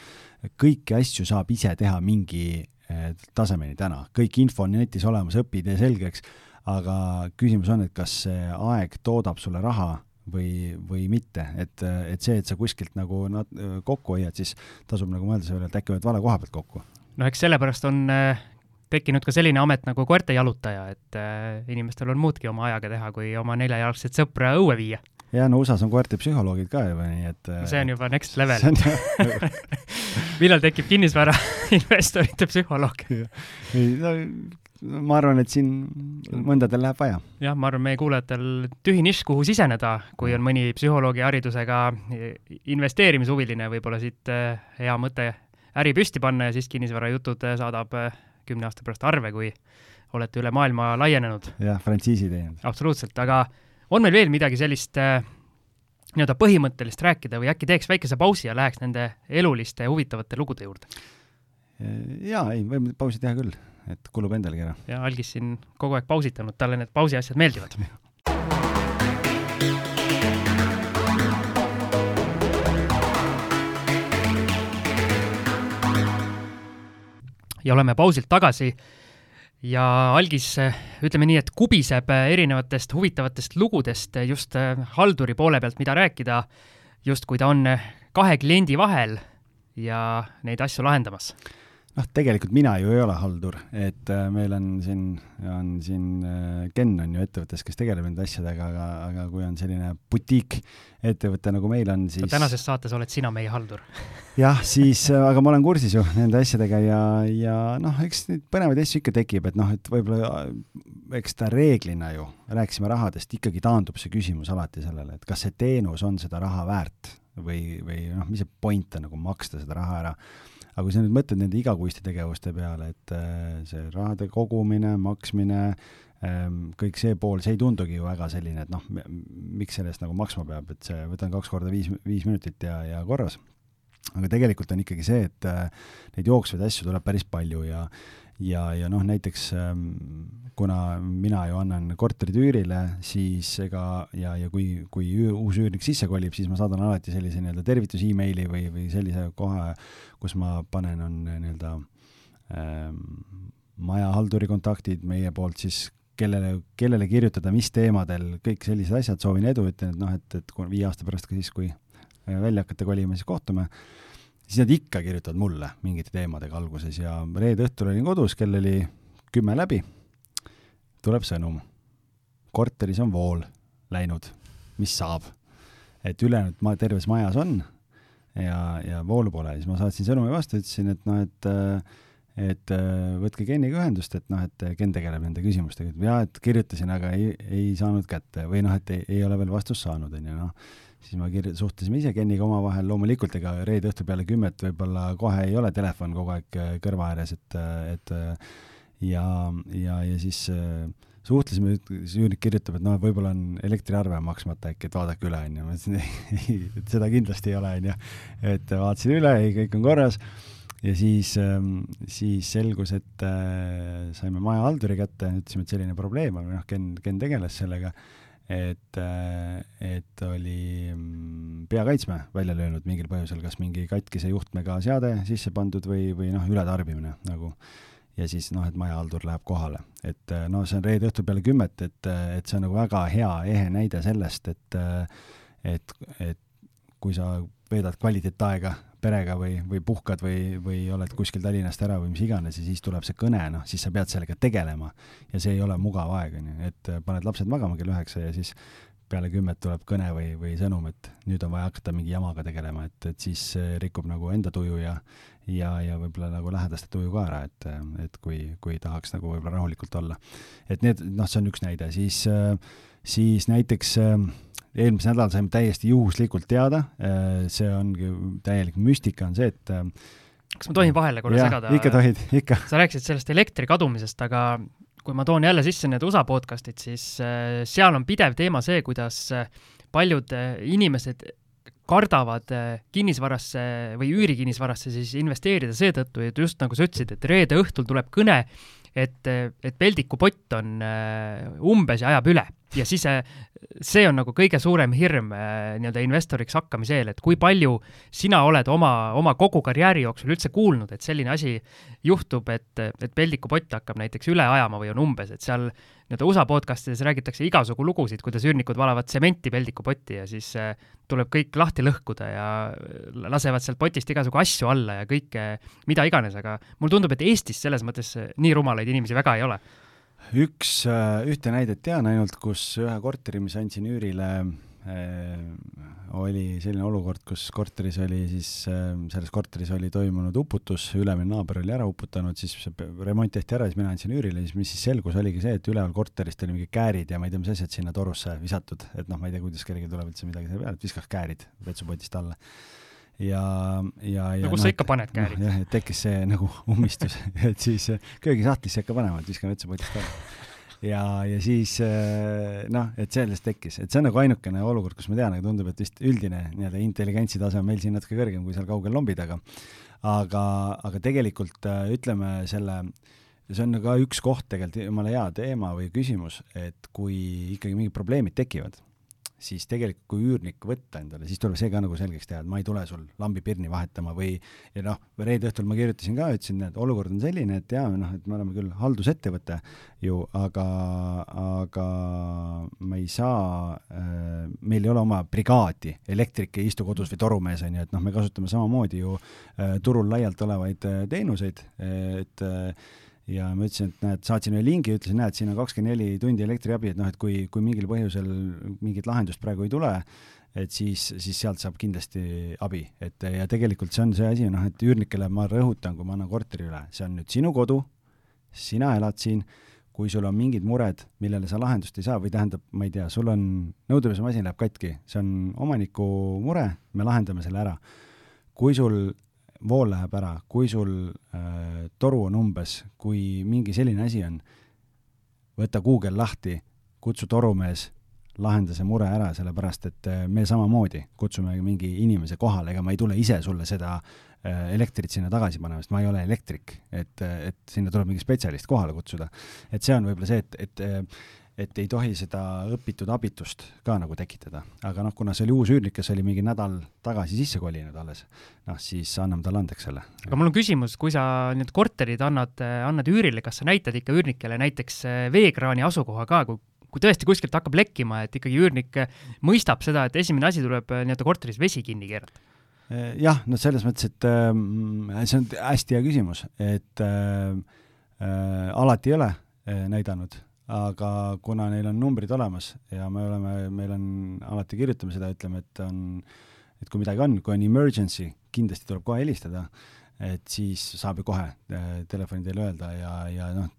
kõiki asju saab ise teha mingi äh, tasemeni täna, kõik info on netis olemas, õpi, tee selgeks, aga küsimus on, et kas see aeg toodab sulle raha või, või mitte, et, et see, et sa kuskilt nagu nat-, kokku hoiad, siis tasub nagu mõelda selle peale, et äkki hoiad vale koha pealt kokku. no eks sellepärast on äh, tekkinud ka selline amet nagu koertejalutaja, et äh, inimestel on muudki oma ajaga teha, kui oma neljajalgset sõpra õue viia. ja no USA-s on koerte psühholoogid ka juba, nii et äh, see on juba next level *laughs* millal tekib kinnisvara *laughs* investorite psühholoog? no ma arvan, et siin mõndadel läheb vaja. jah, ma arvan, meie kuulajatel tühi nišš, kuhu siseneda, kui on mõni psühholoogi haridusega investeerimishuviline, võib-olla siit eh, hea mõte äri püsti panna ja siis kinnisvarajutud eh, saadab eh, kümne aasta pärast arve, kui olete üle maailma laienenud. jah, frantsiisi teinud. absoluutselt, aga on meil veel midagi sellist nii-öelda põhimõttelist rääkida või äkki teeks väikese pausi ja läheks nende eluliste huvitavate lugude juurde? jaa, ei, võime pausi teha küll et kulub endalgi ära. ja Algis siin kogu aeg pausitanud, talle need pausi asjad meeldivad ja oleme pausilt tagasi. Ja Algis, ütleme nii, et kubiseb erinevatest huvitavatest lugudest just halduri poole pealt, mida rääkida, justkui ta on kahe kliendi vahel ja neid asju lahendamas noh, tegelikult mina ju ei ole haldur, et äh, meil on siin, on siin äh, Ken on ju ettevõttes, kes tegeleb nende asjadega, aga, aga kui on selline butiikettevõte nagu meil on, siis tänases saates oled sina meie haldur. Jah, siis, äh, aga ma olen kursis ju nende asjadega ja, ja noh, eks neid põnevaid asju ikka tekib, et noh, et võib-olla eks ta reeglina ju, rääkisime rahadest, ikkagi taandub see küsimus alati sellele, et kas see teenus on seda raha väärt või, või noh, mis see point on nagu maksta seda raha ära aga kui sa nüüd mõtled nende igakuiste tegevuste peale, et äh, see rahade kogumine, maksmine, ähm, kõik see pool, see ei tundugi ju väga selline, et noh, miks selle eest nagu maksma peab, et see, võtan kaks korda viis, viis minutit ja, ja korras. aga tegelikult on ikkagi see, et äh, neid jooksvaid asju tuleb päris palju ja ja, ja noh, näiteks ähm, kuna mina ju annan korterid üürile, siis ega ja, ja kui, kui uus üürnik sisse kolib, siis ma saadan alati sellise nii-öelda tervitus emaili või, või sellise koha, kus ma panen, on nii-öelda ähm, majahalduri kontaktid meie poolt siis kellele, kellele kirjutada, mis teemadel, kõik sellised asjad, soovin edu, ütlen, et noh, et, et viie aasta pärast ka siis, kui äh, välja hakkate kolima, siis kohtume. Siis nad ikka kirjutavad mulle mingite teemadega alguses ja reede õhtul olin kodus, kell oli kümme läbi, tuleb sõnum. korteris on vool läinud, mis saab? et ülejäänud ma terves majas on ja, ja voolu pole, siis ma saatsin sõnumi vastu, ütlesin, et noh, et et võtke Keniga ühendust, et noh, et Ken tegeleb nende küsimustega, et jaa, et kirjutasin, aga ei, ei saanud kätte või noh, et ei, ei ole veel vastust saanud, on ju, noh. Siis ma kir-, suhtlesime ise Keniga omavahel, loomulikult ega reede õhtul peale kümmet võib-olla kohe ei ole telefon kogu aeg äh, kõrva ääres, et, äh, et äh, ja, ja, ja siis suhtlesime, siis üürnik kirjutab, et noh, võib-olla on elektriarve maksmata äkki, et vaadake üle, onju. ma ütlesin ei, et seda kindlasti ei ole, onju. et vaatasin üle, ei, kõik on korras ja siis, siis selgus, et saime majahalduri kätte, ütlesime, et selline probleem on, noh, Ken, Ken tegeles sellega et, et oli mm, peakaitsme välja löönud mingil põhjusel, kas mingi katkise juhtmega seade sisse pandud või, või noh, ületarbimine nagu. Ja siis noh, et majahaldur läheb kohale, et no see on reede õhtul peale kümmet, et, et see on nagu väga hea ehe näide sellest, et, et, et kui sa veedad kvaliteetaega perega või, või puhkad või, või oled kuskil Tallinnast ära või mis iganes ja siis tuleb see kõne, noh, siis sa pead sellega tegelema. ja see ei ole mugav aeg, on ju, et paned lapsed magama kell üheksa ja siis peale kümmet tuleb kõne või, või sõnum, et nüüd on vaja hakata mingi jamaga tegelema, et, et siis rikub nagu enda tuju ja ja, ja võib-olla nagu lähedaste tuju ka ära, et, et kui, kui tahaks nagu võib-olla rahulikult olla. et need, noh, see on üks näide, siis, siis näiteks eelmisel nädalal saime täiesti juhuslikult teada, see ongi täielik müstika, on see, et kas ma tohin vahele korra segada? ikka tohid, ikka. sa rääkisid sellest elektri kadumisest, aga kui ma toon jälle sisse need USA podcast'id, siis äh, seal on pidev teema see, kuidas paljud inimesed kardavad kinnisvarasse või üürikinnisvarasse siis investeerida seetõttu, et just nagu sa ütlesid, et reede õhtul tuleb kõne, et, et peldikupott on umbes ja ajab üle ja siis see on nagu kõige suurem hirm äh, nii-öelda investoriks hakkamise eel, et kui palju sina oled oma, oma kogu karjääri jooksul üldse kuulnud, et selline asi juhtub, et, et peldikupott hakkab näiteks üle ajama või on umbes, et seal nii-öelda USA podcastides räägitakse igasugu lugusid, kuidas üürnikud valavad tsementi peldikupotti ja siis äh, tuleb kõik lahti lõhkuda ja lasevad sealt potist igasugu asju alla ja kõike, mida iganes, aga mulle tundub, et Eestis selles mõttes nii rumalaid inimesi väga ei ole üks, äh, ühte näidet tean ainult, kus ühe korteri, mis andsin üürile äh,, oli selline olukord, kus korteris oli siis äh,, selles korteris oli toimunud uputus, ülemine naaber oli ära uputanud, siis remont tehti ära, siis mina andsin üürile, siis mis siis selgus, oligi see, et üleval korterist oli mingid käärid ja ma ei tea, mis asjad sinna torusse visatud, et noh, ma ei tea, kuidas kellelgi tuleb üldse midagi selle peale, et viskaks käärid vetsupotist alla ja, ja, ja no kus no, sa ikka paned käärid? jah, et tekkis see nagu *laughs* ummistus et siis äh, köögisahtlisse hakka panema, et viskan vetsapotist ära. ja, ja siis äh, noh, et sellest tekkis, et see on nagu ainukene olukord, kus ma tean, aga tundub, et vist üldine nii-öelda intelligentsi tase on meil siin natuke kõrgem kui seal kaugel lombi taga. aga, aga tegelikult äh, ütleme selle see on ka üks koht tegelikult jumala hea teema või küsimus, et kui ikkagi mingid probleemid tekivad siis tegelikult kui üürnik võtta endale, siis tuleb see ka nagu selgeks teha, et ma ei tule sul lambi pirni vahetama või ja noh, reede õhtul ma kirjutasin ka, ütlesin, et olukord on selline, et jaa, noh, et me oleme küll haldusettevõte ju, aga, aga me ei saa äh,, meil ei ole oma brigaadi, elektrik ei istu kodus või torumees, on ju, et noh, me kasutame samamoodi ju äh, turul laialt olevaid äh, teenuseid, et äh, ja ma ütlesin, et näed, saatsin ühe lingi, ütlesin, näed, siin on kakskümmend neli tundi elektriabi, et noh, et kui, kui mingil põhjusel mingit lahendust praegu ei tule, et siis, siis sealt saab kindlasti abi, et ja tegelikult see on see asi, noh, et üürnikele ma rõhutan, kui ma annan korteri üle, see on nüüd sinu kodu, sina elad siin, kui sul on mingid mured, millele sa lahendust ei saa või tähendab, ma ei tea, sul on nõudepesemasin läheb katki, see on omaniku mure, me lahendame selle ära. kui sul vool läheb ära, kui sul äh, toru on umbes, kui mingi selline asi on, võta Google lahti, kutsu torumees, lahenda see mure ära, sellepärast et äh, me samamoodi kutsume mingi inimese kohale, ega ma ei tule ise sulle seda äh, elektrit sinna tagasi panema, sest ma ei ole elektrik, et, et sinna tuleb mingi spetsialist kohale kutsuda. et see on võib-olla see, et, et äh, et ei tohi seda õpitud abitust ka nagu tekitada. aga noh, kuna see oli uus üürnik, kes oli mingi nädal tagasi sisse kolinud alles, noh siis anname talle andeks selle. aga mul on küsimus, kui sa need korterid annad, annad üürile, kas sa näitad ikka üürnikele näiteks eh, veekraani asukoha ka, kui kui tõesti kuskilt hakkab lekkima, et ikkagi üürnik mõistab seda, et esimene asi tuleb eh, nii-öelda korteris vesi kinni keerata? Eh, jah, no selles mõttes, et äh, see on hästi hea küsimus, et äh, äh, alati ei ole äh, näidanud aga kuna neil on numbrid olemas ja me oleme, meil on, alati kirjutame seda, ütleme, et on, et kui midagi on, kui on emergency, kindlasti tuleb kohe helistada, et siis saab ju kohe äh, telefoni teel öelda ja, ja noh,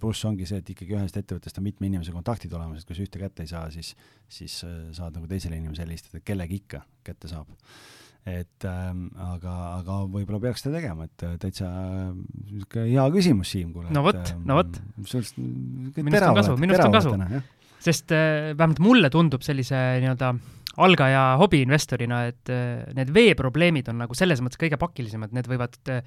pluss ongi see, et ikkagi ühest ettevõttest on mitme inimese kontaktid olemas, et kui sa ühte kätte ei saa, siis, siis äh, saad nagu teisele inimesele helistada, kellegi ikka kätte saab et ähm, aga, aga võib-olla peaks seda tegema, et äh, täitsa niisugune hea küsimus, Siim, kuule. no vot, no vot. sinust minust on kasu, minust on kasu. sest äh, vähemalt mulle tundub sellise nii-öelda algaja hobiinvestorina, et äh, need veeprobleemid on nagu selles mõttes kõige pakilisemad, need võivad äh,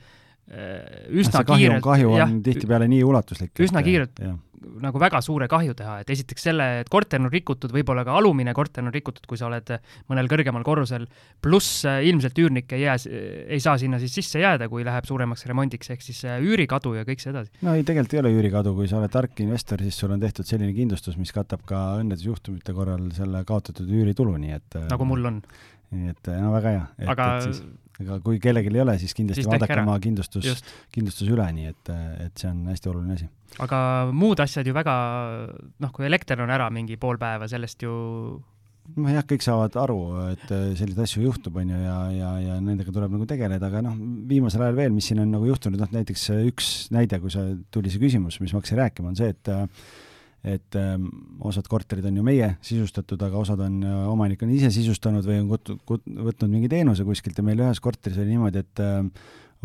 üsna kahju, kiirelt kahju on tihtipeale nii ulatuslik. üsna kiirelt jah nagu väga suure kahju teha, et esiteks selle, et korter on rikutud, võib-olla ka alumine korter on rikutud, kui sa oled mõnel kõrgemal korrusel, pluss äh, ilmselt üürnik ei jää, ei saa sinna siis sisse jääda, kui läheb suuremaks remondiks, ehk siis äh, üürikadu ja kõik see edasi. no ei, tegelikult ei ole üürikadu, kui sa oled tark investor, siis sul on tehtud selline kindlustus, mis katab ka õnnetusjuhtumite korral selle kaotatud üüritulu, nii et nagu mul on. nii et no väga hea. aga et siis aga kui kellelgi ei ole, siis kindlasti siis vaadake oma kindlustus, kindlustus üle, nii et, et see on hästi oluline asi. aga muud asjad ju väga, noh, kui elekter on ära mingi pool päeva, sellest ju noh jah, kõik saavad aru, et selliseid asju juhtub, on ju, ja, ja, ja nendega tuleb nagu tegeleda, aga noh, viimasel ajal veel, mis siin on nagu juhtunud, noh näiteks üks näide, kui sa, tuli see küsimus, mis ma hakkasin rääkima, on see, et et ähm, osad korterid on ju meie sisustatud, aga osad on, äh, omanik on ise sisustanud või on kut-, kut-, võtnud mingi teenuse kuskilt ja meil ühes korteris oli niimoodi, et äh,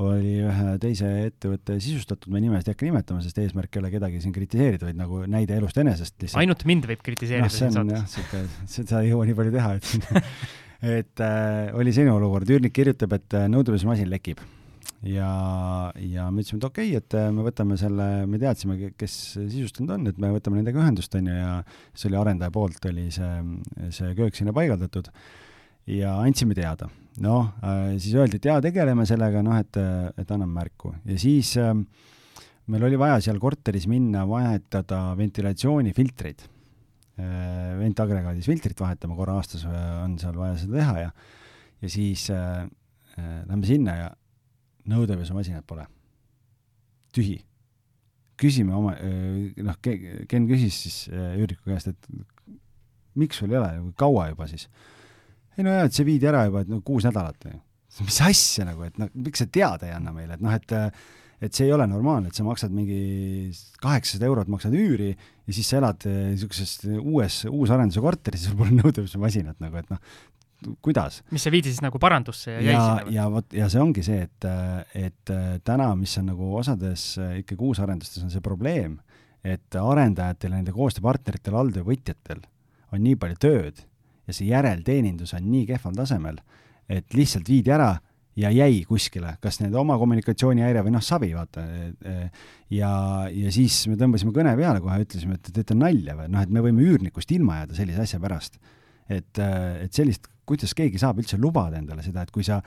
oli ühe teise ettevõtte sisustatud, ma nimesid ei hakka nimetama, sest eesmärk ei ole kedagi siin kritiseerida, vaid nagu näide elust enesest lihtsalt. ainult mind võib kritiseerida no, siin saates. jah, sihuke, seda ei jõua nii palju teha, et *laughs* et äh, oli selline olukord, üürnik kirjutab, et äh, nõudlusmasin lekib ja, ja me ütlesime, et okei okay,, et äh, me võtame selle, me teadsime, kes sisustanud on, et me võtame nendega ühendust, on ju, ja see oli arendaja poolt, oli see, see köök sinna paigaldatud. Ja andsime teada. noh, äh, siis öeldi, et jaa, tegeleme sellega, noh, et, et anname märku. Ja siis äh, meil oli vaja seal korteris minna vahetada ventilatsioonifiltreid. Ventagregaadis filtrit vahetama, korra aastas on seal vaja seda teha ja, ja siis äh lähme sinna ja nõudepesumasinat pole. tühi. küsime oma, noh, Ken küsis siis Jüriku käest, et miks sul ei ole, kaua juba siis? ei no jaa, et see viidi ära juba, et no kuus nädalat. mis asja nagu, et noh, miks sa teada ei anna meile, et noh, et et see ei ole normaalne, et sa maksad mingi kaheksasada eurot maksad üüri ja siis sa elad niisuguses uues, uusarenduse korteris ja sul pole nõudepesumasinat nagu, et noh, kuidas. mis see viidi siis nagu parandusse ja, ja jäi sinna? ja vot, ja see ongi see, et, et täna, mis on nagu osades ikkagi uusarendustes on see probleem, et arendajatel ja nende koostööpartneritel, alltöövõtjatel on nii palju tööd ja see järelteenindus on nii kehval tasemel, et lihtsalt viidi ära ja jäi kuskile, kas nende oma kommunikatsioonihäire või noh, savi, vaata. ja, ja siis me tõmbasime kõne peale kohe, ütlesime, et te teete nalja või noh, et me võime üürnikust ilma jääda sellise asja pärast. et, et sellist kuidas keegi saab üldse lubada endale seda, et kui sa,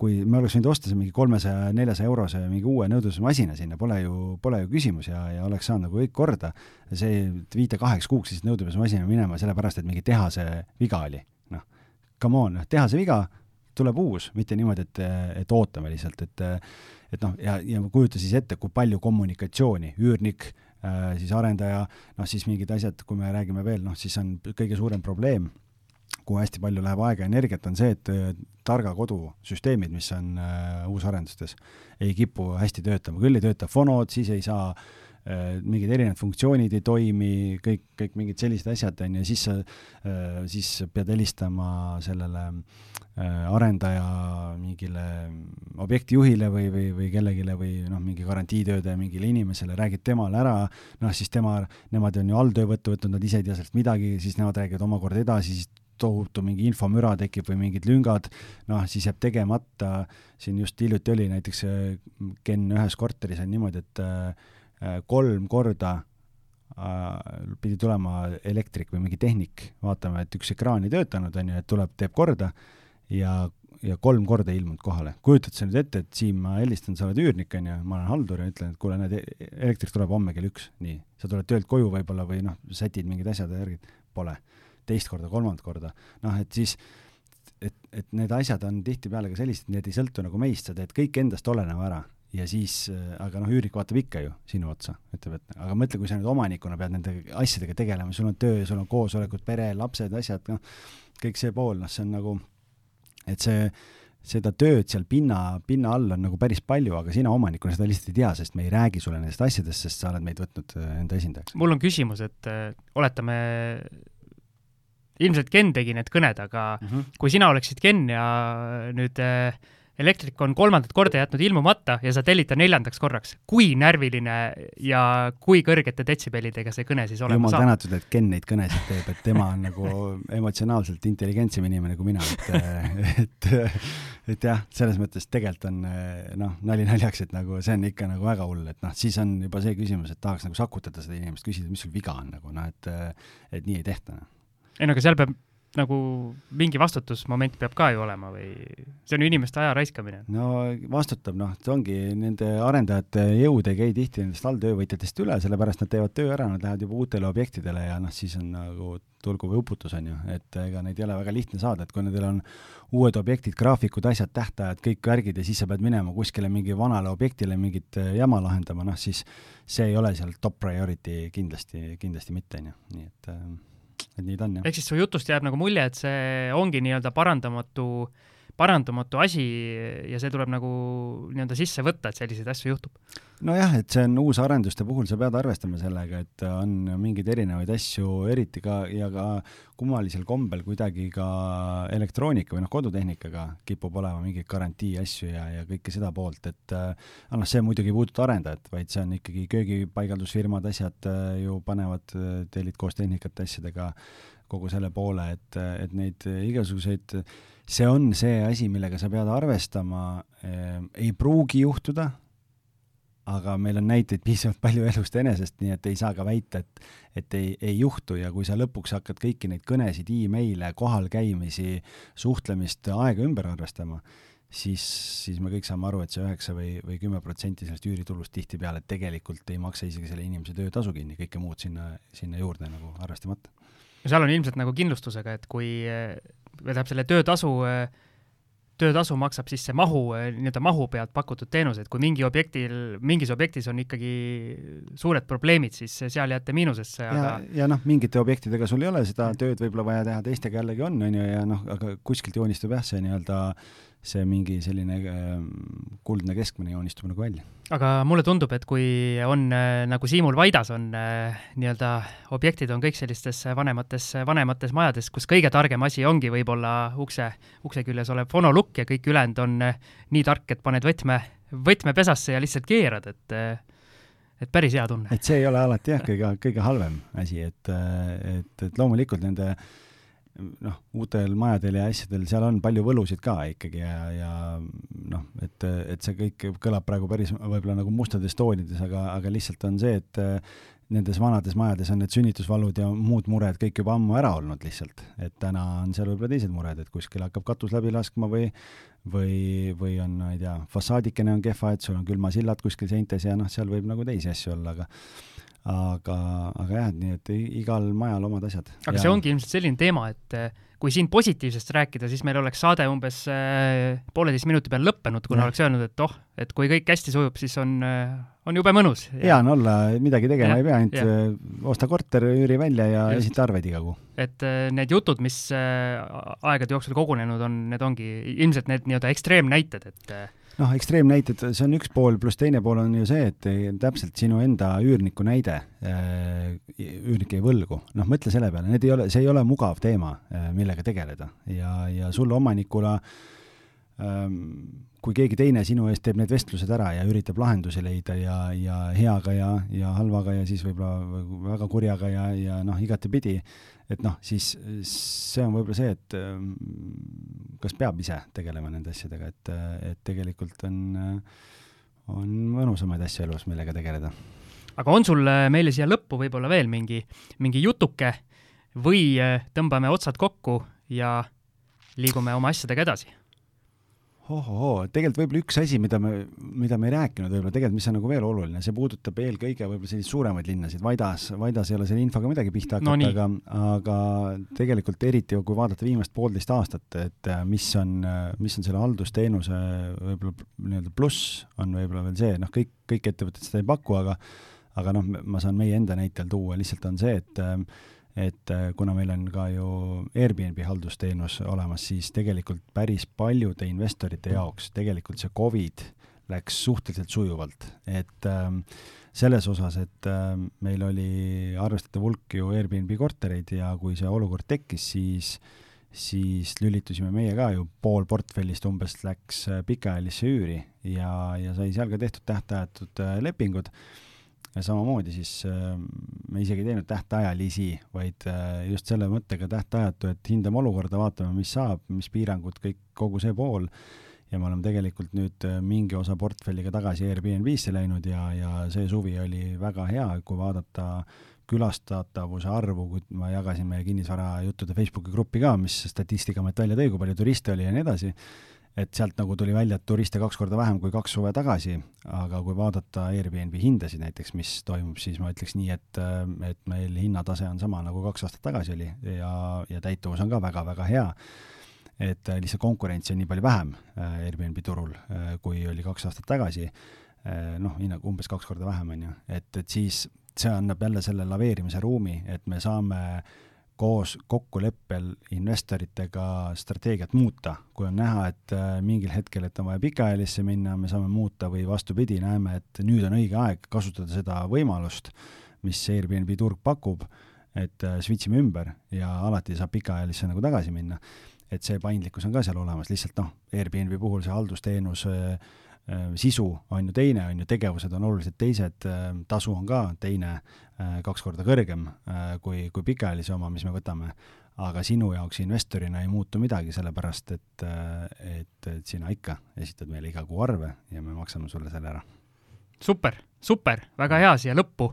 kui me oleks võinud osta mingi kolmesaja, neljasaja eurose mingi uue nõudlusmasina sinna, pole ju, pole ju küsimus ja, ja oleks saanud nagu kõik korda. see, et viite kaheks kuuks siis nõudlusmasina minema sellepärast, et mingi tehase viga oli. noh, come on, noh, tehase viga, tuleb uus, mitte niimoodi, et, et ootame lihtsalt, et et noh, ja, ja kujuta siis ette, kui palju kommunikatsiooni, üürnik äh,, siis arendaja, noh siis mingid asjad, kui me räägime veel, noh siis on kõige suurem probleem kuhu hästi palju läheb aega ja energiat, on see, et äh, targa kodu süsteemid, mis on äh, uusarendustes, ei kipu hästi töötama, küll ei tööta fonod, siis ei saa äh, mingid erinevad funktsioonid ei toimi, kõik, kõik mingid sellised asjad, on ju, siis sa siis pead helistama sellele arendaja mingile objektijuhile või, või, või kellelegi või noh, mingi garantiitööde mingile inimesele, räägid temale ära, noh siis tema, nemad on ju alltöövõttu võtnud, nad ise ei tea sellest midagi, siis nemad räägivad omakorda edasi, siis tohutu mingi infomüra tekib või mingid lüngad, noh, siis jääb tegemata, siin just hiljuti oli näiteks Ken ühes korteris on niimoodi, et äh, kolm korda äh, pidi tulema elektrik või mingi tehnik, vaatame, et üks ekraan ei töötanud, on ju, et tuleb, teeb korda ja, ja kolm korda ei ilmunud kohale. kujutad sa nüüd ette, et Siim, ma helistan, sa oled üürnik, on ju, ma olen haldur ja ütlen, et kuule, näed, elektrik tuleb homme kell üks, nii. sa tuled töölt koju võib-olla või noh, sätid mingid asjad ja värgid, pole teist korda, kolmandat korda, noh et siis et, et need asjad on tihtipeale ka sellised, need ei sõltu nagu meist, sa teed kõik endast oleneva ära ja siis, aga noh, üürnik vaatab ikka ju sinu otsa, ütleb, et aga mõtle, kui sa nüüd omanikuna pead nende asjadega tegelema, sul on töö, sul on koosolekud, pere, lapsed, asjad, noh, kõik see pool, noh, see on nagu, et see, seda tööd seal pinna, pinna all on nagu päris palju, aga sina omanikuna seda lihtsalt ei tea, sest me ei räägi sulle nendest asjadest, sest sa oled meid võtnud enda esindajaks. mul on küsimus, et äh, oletame, ilmselt Ken tegi need kõned, aga mm -hmm. kui sina oleksid Ken ja nüüd äh, elektrik on kolmandat korda jätnud ilmumata ja sa tellid ta neljandaks korraks. kui närviline ja kui kõrgete detsibellidega see kõne siis olema jumal saab? tänatud, et Ken neid kõnesid teeb, et tema on nagu emotsionaalselt intelligentsem inimene kui mina, et, et, et jah, selles mõttes tegelikult on noh, nali naljaks, et nagu see on ikka nagu väga hull, et noh, siis on juba see küsimus, et tahaks nagu sakutada seda inimest, küsida, mis sul viga on nagu noh, et, et nii ei tehta. Noh. Ei no aga seal peab nagu mingi vastutusmoment peab ka ju olema või see on ju inimeste aja raiskamine? no vastutab, noh, see ongi, nende arendajate jõud ei käi tihti nendest alltöövõtjatest üle, sellepärast nad teevad töö ära, nad lähevad juba uutele objektidele ja noh, siis on nagu tulgu või uputus, on ju, et ega neid ei ole väga lihtne saada, et kui nendel on uued objektid, graafikud, asjad, tähtajad, kõik värgid ja siis sa pead minema kuskile mingi vanale objektile mingit jama lahendama, noh siis see ei ole seal top priority kindlasti, kindlasti mitte, on ju, nii et äh, et nii ta on, jah. ehk siis su jutust jääb nagu mulje, et see ongi nii-öelda parandamatu, parandamatu asi ja see tuleb nagu nii-öelda sisse võtta, et selliseid asju juhtub? nojah, et see on uusarenduste puhul, sa pead arvestama sellega, et on mingeid erinevaid asju, eriti ka ja ka kummalisel kombel kuidagi ka elektroonika või noh, kodutehnikaga kipub olema mingeid garantii asju ja, ja kõike seda poolt, et äh, noh, see muidugi ei puuduta arendajat, vaid see on ikkagi köögipaigaldusfirmad, asjad äh, ju panevad, äh, tellid koos tehnikate asjadega kogu selle poole, et, et neid igasuguseid, see on see asi, millega sa pead arvestama eh,, ei pruugi juhtuda aga meil on näiteid piisavalt palju elust enesest, nii et ei saa ka väita, et et ei, ei juhtu ja kui sa lõpuks hakkad kõiki neid kõnesid e, email'e, kohalkäimisi, suhtlemist, aega ümber arvestama, siis, siis me kõik saame aru, et see üheksa või, või kümme protsenti sellest üüritulust tihtipeale tegelikult ei maksa isegi selle inimese töötasu kinni, kõike muud sinna, sinna juurde nagu arvestamata. seal on ilmselt nagu kindlustusega, et kui, või tähendab, selle töötasu äh, töötasu maksab siis see mahu, nii-öelda mahu pealt pakutud teenused, kui mingi objektil, mingis objektis on ikkagi suured probleemid, siis seal jääte miinusesse, aga ja, ja noh, mingite objektidega sul ei ole seda tööd võib-olla vaja teha, teistega jällegi on, on ju, ja noh, aga kuskilt joonistub jah, see nii-öelda see mingi selline äh, kuldne keskmine joonistub nagu välja. aga mulle tundub, et kui on äh, nagu Siimul Vaidas on äh, nii-öelda objektid on kõik sellistes vanemates, vanemates majades, kus kõige targem asi ongi võib-olla ukse, ukse küljes olev fonolukk ja kõik ülejäänud on nii tark, et paned võtme, võtme pesasse ja lihtsalt keerad, et et päris hea tunne. et see ei ole alati jah, kõige, kõige halvem asi, et, et, et loomulikult nende äh, noh, uutel majadel ja asjadel, seal on palju võlusid ka ikkagi ja, ja noh, et, et see kõik kõlab praegu päris võib-olla nagu mustades toonides, aga, aga lihtsalt on see, et nendes vanades majades on need sünnitusvalud ja muud mured kõik juba ammu ära olnud lihtsalt, et täna on seal võib-olla teised mured, et kuskil hakkab katus läbi laskma või või, või on, ma ei tea, fassaadikene on kehva, et sul on külmasillad kuskil seintes ja noh, seal võib nagu teisi asju olla, aga aga, aga jah, nii et igal majal omad asjad. aga ja... see ongi ilmselt selline teema, et eh, kui siin positiivsest rääkida, siis meil oleks saade umbes äh, pooleteist minuti peal lõppenud, kuna ja. oleks öelnud, et oh, et kui kõik hästi sujub, siis on äh,, on jube mõnus. hea on olla, midagi tegema ja, ei pea, ainult osta korter, üüri välja ja Just. esita arveid iga kuu. et need jutud, mis aegade jooksul kogunenud on, need ongi ilmselt need nii-öelda ekstreemnäited, et noh, ekstreemnäited, see on üks pool, pluss teine pool on ju see, et täpselt sinu enda üürniku näide äh,, üürnik jäi võlgu, noh, mõtle selle peale, need ei ole, see ei ole mugav teema äh,, millega tegeleda. Ja, ja sul omanikuna ähm, kui keegi teine sinu eest teeb need vestlused ära ja üritab lahendusi leida ja, ja heaga ja, ja halvaga ja siis võib-olla väga kurjaga ja, ja noh, igatepidi, et noh, siis see on võib-olla see, et ähm, kas peab ise tegelema nende asjadega, et, et tegelikult on, on mõnusamaid asju elus, millega tegeleda. aga on sul äh, meile siia lõppu võib-olla veel mingi, mingi jutuke või äh, tõmbame otsad kokku ja liigume oma asjadega edasi? Ohohoo, tegelikult võib-olla üks asi, mida me, mida me ei rääkinud võib-olla tegelikult, mis on nagu veel oluline, see puudutab eelkõige võib-olla selliseid suuremaid linnasid, Vaidas, Vaidas ei ole selle infoga midagi pihta hakata no,, aga, aga tegelikult eriti kui vaadata viimast poolteist aastat, et äh, mis on, äh, mis on selle haldusteenuse võib-olla nii-öelda pluss, on võib-olla veel see, noh, kõik, kõik ettevõtted seda ei paku, aga aga noh, ma saan meie enda näitel tuua, lihtsalt on see, et äh, et äh, kuna meil on ka ju Airbnb haldusteenus olemas, siis tegelikult päris paljude investorite jaoks tegelikult see Covid läks suhteliselt sujuvalt, et ähm, selles osas, et äh, meil oli arvestatav hulk ju Airbnb kortereid ja kui see olukord tekkis, siis siis lülitusime meie ka ju, pool portfellist umbes läks pikaajalisse üüri ja, ja sai seal ka tehtud tähtajatud lepingud ja samamoodi siis äh, me isegi ei teinud tähtajalisi, vaid äh, just selle mõttega tähtajatu, et hindame olukorda, vaatame, mis saab, mis piirangud, kõik, kogu see pool, ja me oleme tegelikult nüüd äh, mingi osa portfelliga tagasi Airbnb-sse läinud ja, ja see suvi oli väga hea, kui vaadata külastatavuse arvu, kui ma jagasin meie kinnisvarajuttude Facebooki gruppi ka, mis Statistikaamet välja tõi, kui palju turiste oli ja nii edasi et sealt nagu tuli välja, et turiste kaks korda vähem kui kaks suve tagasi, aga kui vaadata Airbnb hindasid näiteks, mis toimub, siis ma ütleks nii, et, et meil hinnatase on sama, nagu kaks aastat tagasi oli ja, ja täituvus on ka väga-väga hea. et lihtsalt konkurentsi on nii palju vähem äh, Airbnb turul, äh, kui oli kaks aastat tagasi, äh, noh, hinnaga umbes kaks korda vähem, on ju, et, et siis see annab jälle selle laveerimise ruumi, et me saame äh, koos kokkuleppel investoritega strateegiat muuta, kui on näha, et äh, mingil hetkel, et on vaja pikaajalisse minna, me saame muuta või vastupidi, näeme, et nüüd on õige aeg kasutada seda võimalust, mis Airbnb turg pakub, et äh, switch ime ümber ja alati saab pikaajalisse nagu tagasi minna. et see paindlikkus on ka seal olemas, lihtsalt noh, Airbnb puhul see haldusteenus sisu on ju teine, on ju, tegevused on oluliselt teised, äh, tasu on ka teine, äh, kaks korda kõrgem kui, kui pikaajalise oma, mis me võtame. aga sinu jaoks investorina ei muutu midagi, sellepärast et, et, et sina ikka esitad meile iga kuu arve ja me maksame sulle selle ära. super, super, väga hea siia lõppu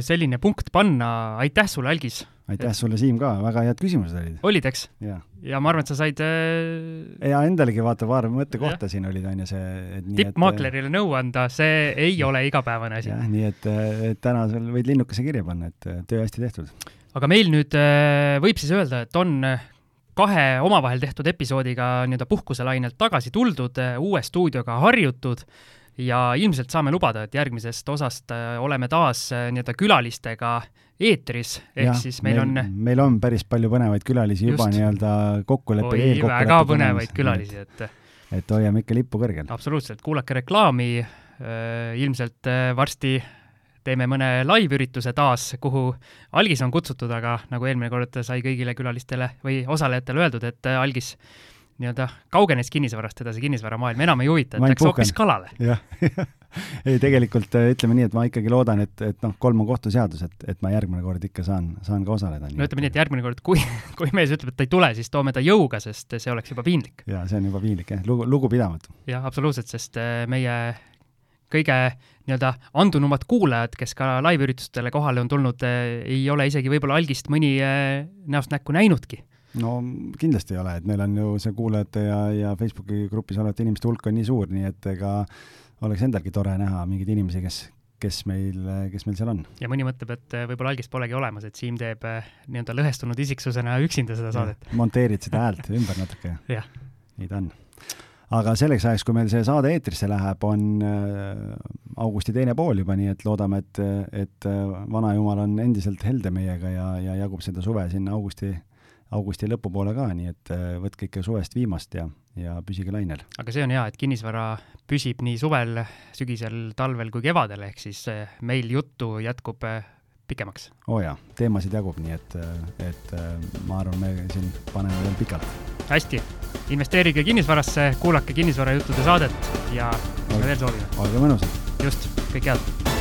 selline punkt panna, aitäh sulle, Algis aitäh sulle, Siim, ka, väga head küsimused olid. olid, eks? ja ma arvan, et sa said äh... ja endalegi vaata paar mõttekohta siin olid, on ju see tippmaaklerile nõu anda, see ei ole igapäevane asi. jah, nii et, et täna sul võid linnukese kirja panna, et töö hästi tehtud. aga meil nüüd äh, võib siis öelda, et on äh, kahe omavahel tehtud episoodiga nii-öelda puhkuselainelt tagasi tuldud, äh, uue stuudioga harjutud ja ilmselt saame lubada, et järgmisest osast äh, oleme taas äh, nii-öelda külalistega eetris, ehk ja, siis meil, meil on meil on päris palju põnevaid külalisi juba nii-öelda kokkuleppe oi, väga põnevaid. külalisi, et et hoiame ikka lippu kõrgel. absoluutselt, kuulake reklaami, äh, ilmselt varsti teeme mõne live-ürituse taas, kuhu algis on kutsutud, aga nagu eelmine kord sai kõigile külalistele või osalejatele öeldud, et algis nii-öelda kaugenes kinnisvarast edasi, kinnisvaramaailm enam ei huvita, et läks hoopis kalale. jah *laughs* *laughs* ei, tegelikult äh, ütleme nii, et ma ikkagi loodan, et, et noh, kolm on kohtuseadus, et, et ma järgmine kord ikka saan, saan ka osaleda. no ütleme nii, et järgmine kord, kui, *laughs* kui mees ütleb, et ta ei tule, siis toome ta jõuga, sest see oleks juba piinlik. jaa, see on juba piinlik jah, lugu, lugupidamatu. jah, absoluutselt, sest äh, meie kõige nii-öelda andunumad kuulajad, kes ka live-üritustele kohale on tulnud, äh, ei ole isegi võib-olla algist mõni näost näkku näinudki no kindlasti ei ole, et meil on ju see kuulajate ja, ja Facebooki grupis olevate inimeste hulk on nii suur, nii et ega oleks endalgi tore näha mingeid inimesi, kes, kes meil, kes meil seal on. ja mõni mõtleb, et äh, võib-olla algist polegi olemas, et Siim teeb äh, nii-öelda lõhestunud isiksusena üksinda seda saadet. monteerid seda häält ümber natuke *laughs* ja nii ta on. aga selleks ajaks, kui meil see saade eetrisse läheb, on äh, augusti teine pool juba, nii et loodame, et, et vanajumal on endiselt helde meiega ja, ja jagub seda suve sinna augusti augusti lõpupoole ka, nii et äh, võtke ikka suvest viimast ja, ja püsige lainel. aga see on hea, et kinnisvara püsib nii suvel, sügisel, talvel kui kevadel, ehk siis äh, meil juttu jätkub äh, pikemaks. oo oh jaa, teemasid jagub, nii et, et ma arvan, me siin paneme veel pikalt. hästi, investeerige kinnisvarasse, kuulake kinnisvarajuttude saadet ja mis me veel soovime? olge mõnusad! just, kõike head!